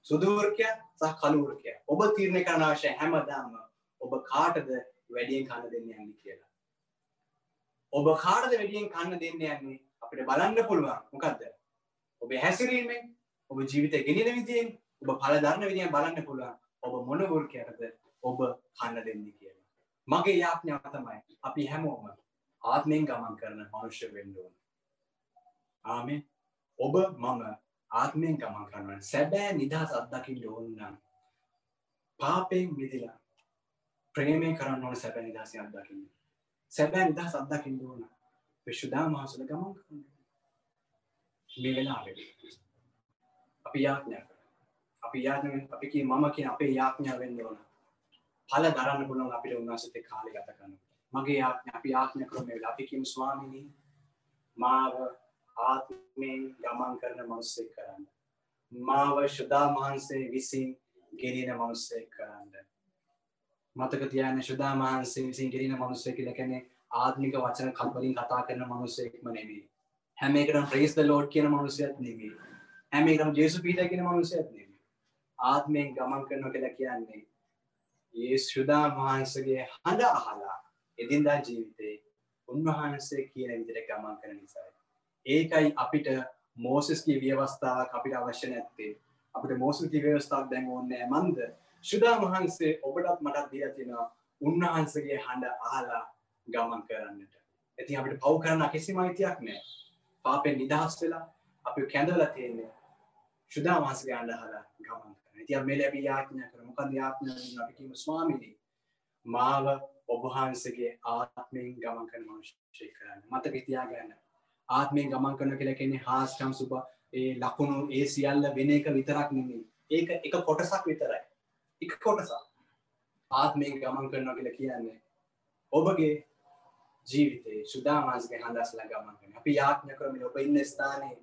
සුදුවර්කය සහ කලුවර්කය. ඔබ තීරණය කරන අවශ්‍ය හැමදාම ඔබ කාටද වැඩියෙන් කන්න දෙන්න යන්නේ කියලා. ඔබ කාටද වැඩියෙන් කන්න දෙන්න යන්නේ අපිට බලන්න පුළුවන් මොකක්ද ඔබේ හැසිරීමෙන් ඔබ ජීවිත ගෙනෙන විදියෙන් ඔබ පලධරණ විදිිය බලන්න පුළුවන් ඔබ මොනවෘකයටද ඔබ කන්න දෙන්න කියලා. මගේ යාඥාව තමයි අපි හැමෝම ආත්මයෙන් ගමන් කරන මනුෂ්‍ය වෙන්න ඕන. ආමෙන් ඔබ මම ආත්මයෙන් ගමන් කරනවා සැබෑ නිදහස් අත්දකින්න ඕන නම් පාපයෙන් මිදිලා ප්‍රේමයෙන් කරන්න ඕන සැබෑ නිදහස අත්දකින්න. සැබෑ නිදහස් අත්දකින්න ඕන විශුදා මහසල ගමන් කරන්න. මේ වෙලාවෙදී අපි යාඥා අපි යාඥ අපි කිය මම කියන අපේ යාඥා වෙන්න ඕන. ඵල දරන්න පුළුවන් අපිට උන්වහන්සේත් එක්ක කාලය ගත කරනකොට. මගේ යාඥා අපි යාඥා කරමු වෙලාව අපි කියමු ස්වාමීනි මාව ආත්මයෙන් ගමන් කරන මනුස්සයෙක් කරන්න. මාව ශුදා මහන්සේ විසින් ගෙනින මනුස්සයෙක් කරන්න. මතක තියාගන්න ශුදා මහන්සේ විසින් ගෙනින මනුස්සයෙක් කියලා කියන්නේ ආත්මික වචන කල්පලින් කතා කරන මනුස්සයෙක්ම නෙමෙයි. හැම එකටම ප්‍රේස් ද ලෝඩ් කියන මනුස්සයෙක් නෙමෙයි. හැම එකටම ජේසු පීටර් කියන මනුස්සයෙක් නෙමෙයි. ආත්මයෙන් ගමන් කරනවා කියලා කියන්නේ ඒ ශ්‍රදා වහන්සේගේ හඬ අහලා එදින්දා ජීවිතේ උන්වහන්සේ කියන විදිහට ගමන් කරන නිසා. ඒකයි අපිට මෝසස්ගේ ව්‍යවස්ථාවක් අපිට අවශ්‍ය නැත්තේ. අපිට මෝසස්ගේ ව්‍යවස්ථාවක් දැන් ඕනේ නැහැ. මන්ද ශ්‍රදා වහන්සේ ඔබටත් මටත් දීලා තියෙනවා උන්වහන්සේගේ හඬ අහලා ගමන් කරන්නට. ඉතින් අපිට පව් කරන්න කිසිම අයිතියක් නැහැ. පාපෙන් නිදහස් වෙලා අපි කැඳවලා තියෙන්නේ ශ්‍රදා වහන්සේගේ හඬ අහලා ගමන් ඉතින් මේ ලැබී යාඥා කර මොකද යාඥා කරන අපි කියමු ස්වාමීනි මාව ඔබ වහන්සේගේ ආත්මයෙන් ගමන් කරන මනුෂ්‍යයෙක් කරන්න. මතක තියාගන්න. ආත්මයෙන් ගමන් කරන කියලා කියන්නේ හාස්කම් සුබ ඒ ලකුණු ඒ සියල්ල වෙන එක විතරක් නෙමෙයි. ඒක එක කොටසක් විතරයි. එක කොටසක්. ආත්මයෙන් ගමන් කරනවා කියලා කියන්නේ ඔබගේ ජීවිතේ සුදාමාස්ගේ හඬස්ලා ගමන් කරන. අපි යාඥා කරමින් ඔබ ඉන්න ස්ථානයේ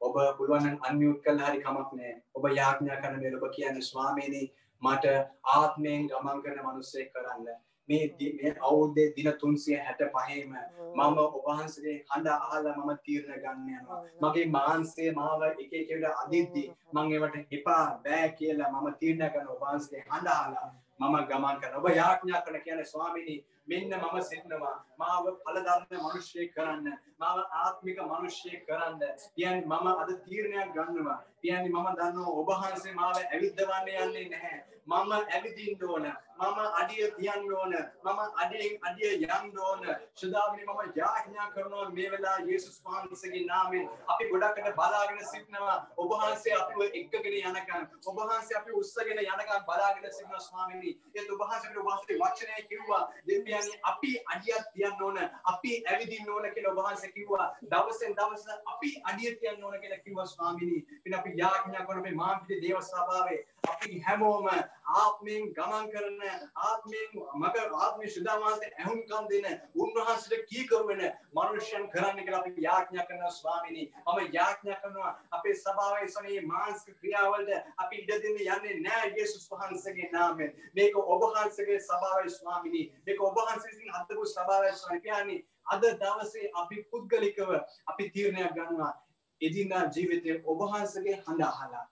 ඔබ පුළුවන් අන්මියුට් කළා හරි කමක් නෑ ඔබ යාඥා කරන මේ ඔබ කියන්නේ ස්වාමීනි මට ආත්මයෙන් ගමන් කරන මිනිස්සෙක් කරන්න. මේ මේ අවුරුද්දේ දින 365ම මම ඔබ වහන්සේගේ හඬ අහලා මම තීරණ ගන්න යනවා. මගේ මාංශය මාව එක එක විදිහට අදිද්දි මම ඒවට එපා බෑ කියලා මම තීරණ ගන්න ඔබ වහන්සේගේ හඬ අහලා මම ගමන් කරන ඔබ යාඥා කරන කියන්නේ ස්වාමීනි මෙන්න මම සිටිනවා මාව ඵලධර්ම මිනිස්සෙක් කරන්න. මාව ආත්මික මිනිස්සෙක් කරන්න. කියන්නේ මම අද තීරණයක් ගන්නවා. කියන්නේ මම දන්නවා ඔබ වහන්සේ මාව ඇවිද්දවන්න යන්නේ නැහැ. මම ඇවිදින්න ඕන. මම අඩිය තියන්න ඕන. මම අඩියෙන් අඩිය යන්න ඕන. සදාවිනේ මම යාඥා කරනවා මේ වෙලාව යේසුස් වහන්සේගේ නාමයෙන්. අපි ගොඩකට බලාගෙන සිටිනවා. ඔබ වහන්සේ අපිව එක්කගෙන යනකම්. ඔබ වහන්සේ අපි උස්සගෙන යනකම් බලාගෙන සිටිනවා ස්වාමීනි. ඒ ඔබ වහන්සේ ඔබ වහන්සේ වචනය කිව්වා. දෙවියන් කියන්නේ අපි අඩියක් තියන්න ඕන අපි ඇවිදින්න ඕන කියලා ඔබ වහන්සේ කිව්වා. දවසෙන් දවස අපි අඩිය තියන්න ඕන කියලා කිව්වා ස්වාමීනි. ඉතින් අපි යාඥා කරන මේ මාම්පිට දේව සභාවේ. අපි හැමෝම ආත්මයෙන් ගමන් කරන ආත්මයෙන් මග ආත්මය සුදාමාන්ත ඇහුම්කම් දෙන උන්වහන්සේට කීකරු වෙන මනුෂ්‍යයන් කරන්න කියලා අපි යාඥා කරනවා ස්වාමීනි. මම යාඥා කරනවා අපේ සභාවේ සොනේ මානසික ක්‍රියාවලට අපි ඉඩ දෙන්න යන්නේ නැහැ යේසුස් වහන්සේගේ නාමයෙන්. මේක ඔබ වහන්සේගේ සභාවේ ස්වාමීනි. මේක ඔබ වහන්සේ විසින් අත්දකපු සභාවේ ස්වාමීනි කියන්නේ අද දවසේ අපි පුද්ගලිකව අපි තීරණයක් ගන්නවා. එදිනදා ජීවිතයේ ඔබ වහන්සේගේ හඬ අහලා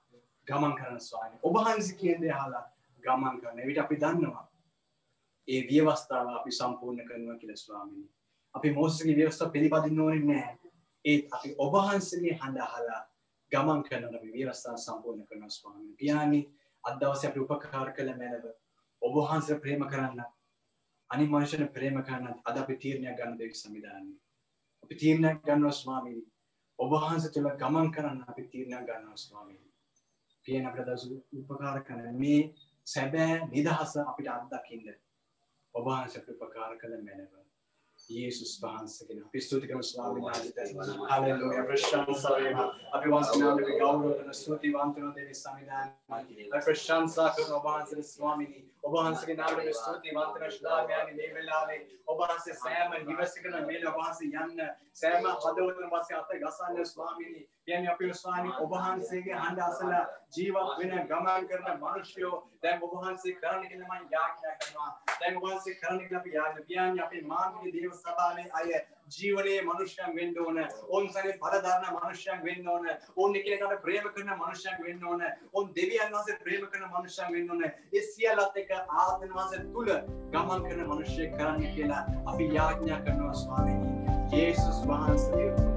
ගමන් කරන ස්වාමීනි ඔබ වහන්සේ කියන දේ අහලා ගමන් කරන විට අපි දන්නවා ඒ ව්‍යවස්ථාව අපි සම්පූර්ණ කරනවා කියලා ස්වාමීනි අපි මෝසගේ ව්‍යවස්ථාව පිළිපදින්න ඕනේ නැහැ. ඒත් අපි ඔබ වහන්සේගේ හඬ අහලා ගමන් කරන අපි ව්‍යවස්ථාව සම්පූර්ණ කරනවා ස්වාමීනි පියාණනි අද දවසේ අපි උපකාර කළ මැනව ඔබ වහන්සේ ප්‍රේම කරන්න අනි මනුෂ්‍යන ප්‍රේම කරන්න අද අපි තීරණයක් ගන්න දෙවි සංවිධානය අපි තීරණයක් ගන්නවා ස්වාමීනි ඔබ වහන්සේ තුළ ගමන් කරන්න අපි තීරණයක් ගන්නවා ස්වාමීනි පියන අපට දස උපකාර කරන මේ සැබෑ නිදහස අපිට අත්දකින්න ඔබහන්ස ප්‍රපකාර කළ මැනව. යේසුස් වහන්සේගෙන අපි ස්තුති කරමු ස්වාමීන් වහන්සේට හalleluya ප්‍රශංසා වේවා අපි වහන්සේට අපි ගෞරව කරන ස්තුතිවන්ත වෙන දෙවි සමිදාන ප්‍රශංසා කරන ඔබ වහන්සේට ස්වාමීනි ඔබ වහන්සේගේ නාමයට ස්තුතිවන්ත වෙන ශ්ලාඝනය මේ වෙලාවේ ඔබ වහන්සේ සෑම නිවසකම මේ ඔබ වහන්සේ යන්න සෑම හදවතම වාසේ අත ගසන්න ස්වාමීනි කියන්නේ අපි ස්වාමී ඔබ වහන්සේගේ හඬ අසලා ජීවත් වෙන ගමන් කරන මිනිස්සුયો දැන් ඔබ වහන්සේ කරන්න කියලා මම යාඥා කරනවා. දැන් ඔබ වහන්සේ කරන්න කියලා අපි යාඥා කියන්නේ අපේ මානවික දේව සභාවේ අය ජීවනයේ මනුෂ්‍යයන් වෙන්න ඕන. ඕන් සනේ පරදරන මනුෂ්‍යයන් වෙන්න ඕන. ඕන් එකිනෙකාට ප්‍රේම කරන මනුෂ්‍යයන් වෙන්න ඕන. ඕන් දෙවියන් වහන්සේ ප්‍රේම කරන මනුෂ්‍යයන් වෙන්න ඕන. ඒ සියල්ලත් එක්ක ආත්මන වහන්සේ තුල ගමන් කරන මනුෂ්‍යයෙක් කරන්න කියලා අපි යාඥා කරනවා ස්වාමීනි. යේසුස් වහන්සේ